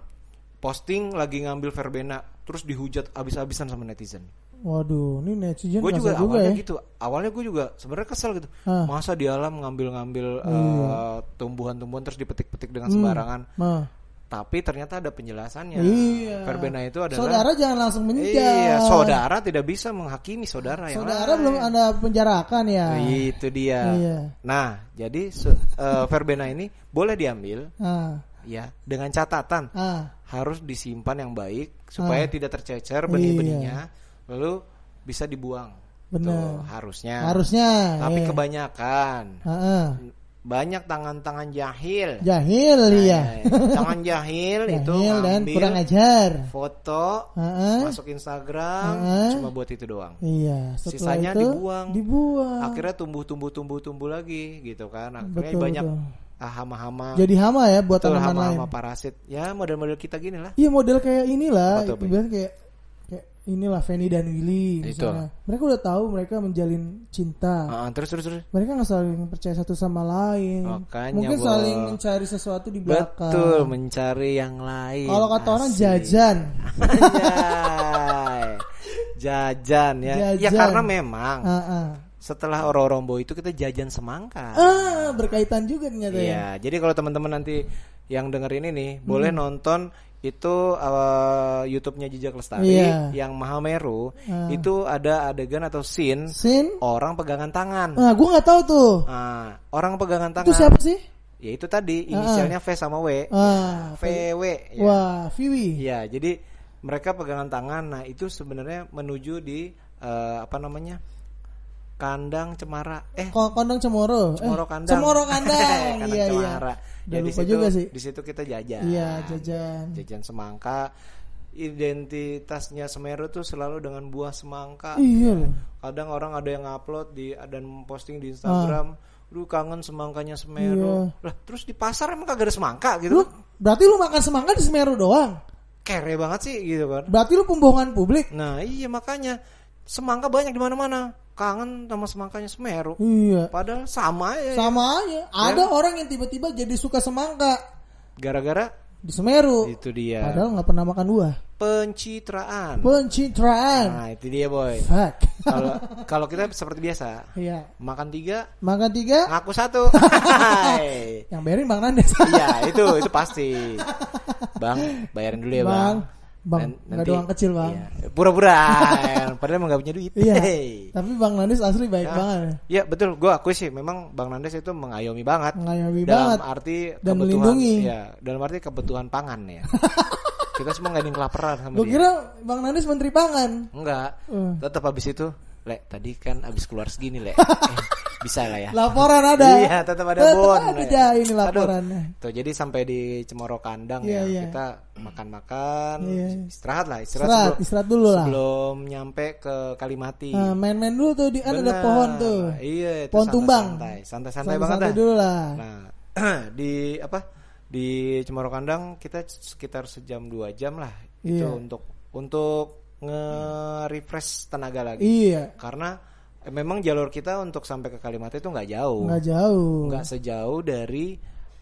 posting lagi ngambil verbena terus dihujat abis-abisan sama netizen. Waduh, ini netizen Gue juga, juga, awalnya ya. gitu. Awalnya gue juga sebenarnya kesel gitu. Ah. Masa di alam ngambil-ngambil Iya. eh, tumbuhan-tumbuhan terus dipetik-petik dengan sembarangan. Nah, Tapi ternyata ada penjelasannya. Iya. Verbena itu adalah saudara jangan langsung menjudge. Iya, saudara tidak bisa menghakimi saudara yang Saudara lain. belum anda penjarakan ya. Itu dia. Iya. Nah, jadi eh, verbena ini boleh diambil Ah, ya dengan catatan ah, harus disimpan yang baik supaya Ah. tidak tercecer benih-benihnya lalu bisa dibuang. Benar. Tuh, harusnya. harusnya. Tapi iya. kebanyakan Ah, ah. Banyak tangan-tangan jahil. Jahil Eh, ya. Tangan jahil, itu Jahil dan ngambil kurang ajar. foto ah. masuk Instagram Ah. cuma buat itu doang. Iya, Sisanya itu dibuang. Dibuang. Akhirnya tumbuh tumbuh tumbuh tumbuh lagi gitu kan. Akhirnya Betul, banyak betul. ah, hama-hama Jadi hama ya buat tanaman lain. hama-hama parasit. Ya model-model kita gini lah. Iya model kayak inilah, ibarat kayak inilah Feni dan Willy Itu. misalnya. Mereka udah tahu mereka menjalin cinta. Ah, terus terus terus. Mereka nggak saling percaya satu sama lain. Makanya, Mungkin Bo. saling mencari sesuatu di belakang. Betul, mencari yang lain. Kalau kata orang Asik. jajan. Anjay. Jajan ya. Ya Jajan. karena memang Ah, ah. setelah Ororombo itu kita jajan semangka. Ah, berkaitan juga ternyata ya. Iya, jadi kalau teman-teman nanti yang denger ini nih, boleh Hmm. nonton itu uh, YouTube-nya Jejak Lestari Iya. yang Mahameru Ah. itu ada adegan atau scene Sin. orang pegangan tangan. Nah, gue nggak tahu tuh. Nah, orang pegangan tangan. Itu siapa sih? Ya itu tadi inisialnya V sama W. Ah, VW. Ya. wah, Viwi. Iya, jadi mereka pegangan tangan. Nah, itu sebenarnya menuju di eh, apa namanya? Kandang Cemara. Eh, Kondang Cemoro. Cemoro Eh, Kandang. Cemoro Kandang. Kandang iya, iya. Cemara. Udah Ya, di lupa situ, juga sih. Di situ kita jajan. Iya, jajan. Jajan semangka. Identitasnya Semeru tuh selalu dengan buah semangka. Iya loh. Kadang orang ada yang upload di dan posting di Instagram, lu kangen semangkanya Ah. Semeru. Iya. Lah, terus di pasar emang kagak ada semangka Lu gitu. berarti lu makan semangka di Semeru doang. Kere banget sih gitu kan. Berarti lu pembohongan publik. Nah, iya makanya semangka banyak di mana-mana. Kangen sama semangkanya Semeru. Iya. Padahal sama ya. Sama aja. Ada orang yang tiba-tiba jadi suka semangka Gara-gara di Semeru. itu dia Padahal nggak pernah makan buah. pencitraan. Pencitraan. Nah, itu dia boy. Fuck. Kalau kalau kita seperti biasa, Iya. makan tiga, Makan tiga, ngaku satu. Yang bayarin Bang Nandes. Iya, itu itu pasti. Bang, bayarin dulu ya, Bang. Bang, Bang, nggak ada uang kecil, Bang. Iya. Pura-pura. Padahal emang gak punya duit. Iya. Tapi Bang Nandes asli baik Ya. banget. Iya betul, gue akui sih memang Bang Nandes itu mengayomi banget. Mengayomi dalam banget. arti Dan melindungi. Ya, dalam arti kebutuhan pangan ya. Kita semua gak ada yang kelaparan sama Gue dia. kira Bang Nandes menteri pangan. Enggak. Eh. Tetap habis itu, Le, tadi kan habis keluar segini, Le. Eh, bisa lah ya. Laporan ada. Iya, tetap ada Tetap bon. ada dah ini Aduh. laporannya. Tuh, jadi sampai di Cemoro Kandang Iya, ya, iya. kita makan-makan, Iya. istirahat lah, istirahat, Istirahat, sebelum, istirahat dulu lah. sebelum nyampe ke Kalimati. Nah, main-main dulu tuh di kan ada pohon tuh. Iya, itu Pohon tumbang. santai, santai-santai banget Santai dulu lah. Nah, di apa? Di Cemoro Kandang kita sekitar sejam dua jam lah itu Iya. untuk untuk nge-refresh tenaga lagi. Iya, Karena memang jalur kita untuk sampai ke Kalimantan itu nggak jauh. nggak jauh. Nggak sejauh dari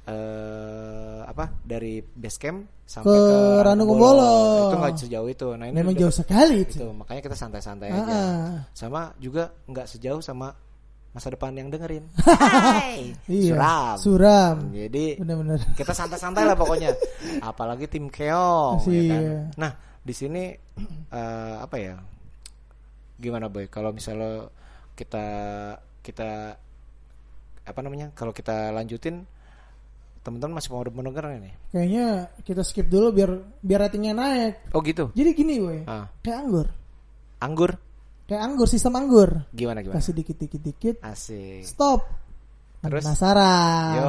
eh apa? Dari base camp sampai Ke ke, Ranu Kumbolo. Itu nggak sejauh itu. Nah, ini Memang udah- jauh sekali itu. itu makanya kita santai-santai Ah, aja ah. sama juga nggak sejauh sama masa depan yang dengerin Hai, Iya. suram Suram. jadi Bener-bener. kita santai-santai lah pokoknya apalagi tim keong ya kan? Iya. nah di sini eh, apa ya gimana boy kalau misalnya kita kita apa namanya kalau kita lanjutin teman-teman masih mau mendengar nih Kayaknya kita skip dulu biar biar ratingnya naik. oh gitu Jadi gini, boy. ah Kayak anggur. anggur Kayak anggur, sistem anggur. gimana gimana Kasih dikit-dikit-dikit. asik Stop. Terus? Penasaran. yo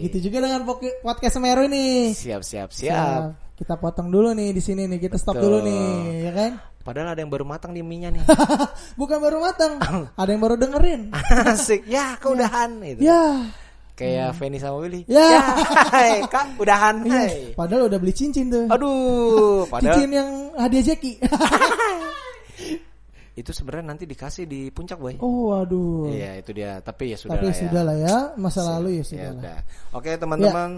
Gitu juga dengan podcast Semeru ini. siap siap siap Siap. Kita potong dulu nih di sini nih. Kita stop Betul. dulu nih, ya kan? Padahal ada yang baru matang di mie-nya nih. Bukan baru matang. Ada yang baru dengerin. Asik. Ya, keudahan gitu. ya. Kayak Feni sama Willy. Ya. hai, Kak, udahan. Hai. Padahal udah beli cincin tuh. Aduh, padahal Cincin yang hadiah Jeki. itu sebenarnya nanti dikasih di puncak, Boy. oh, waduh. Iya, itu dia. Tapi ya sudah Tapi ya ya. sudah lah ya. Masa lalu ya Ya sudah udah. Oke, teman-teman.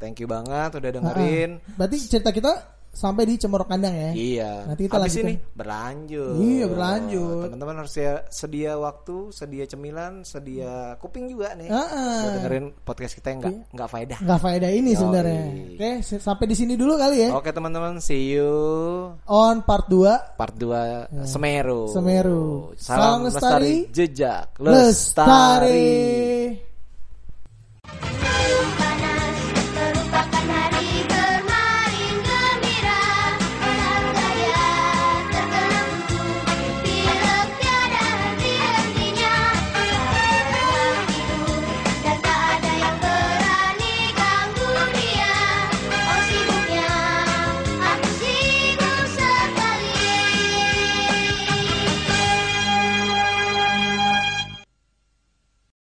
Thank you banget udah dengerin. Berarti cerita kita sampai di Cemoro Kandang ya. Iya. Nanti kita Habis lanjutin. ini berlanjut. Iya, berlanjut. Teman-teman harus sedia, sedia waktu, sedia cemilan, sedia kuping juga nih. Ah, ah. Buat dengerin podcast kita yang enggak enggak faedah. Nggak faedah ini Yoi. sebenarnya. Oke, sampai di sini dulu kali ya. Oke teman-teman, see you On part 2 part 2 Semeru. Semeru. Salam, Salam lestari, lestari, jejak lestari. lestari.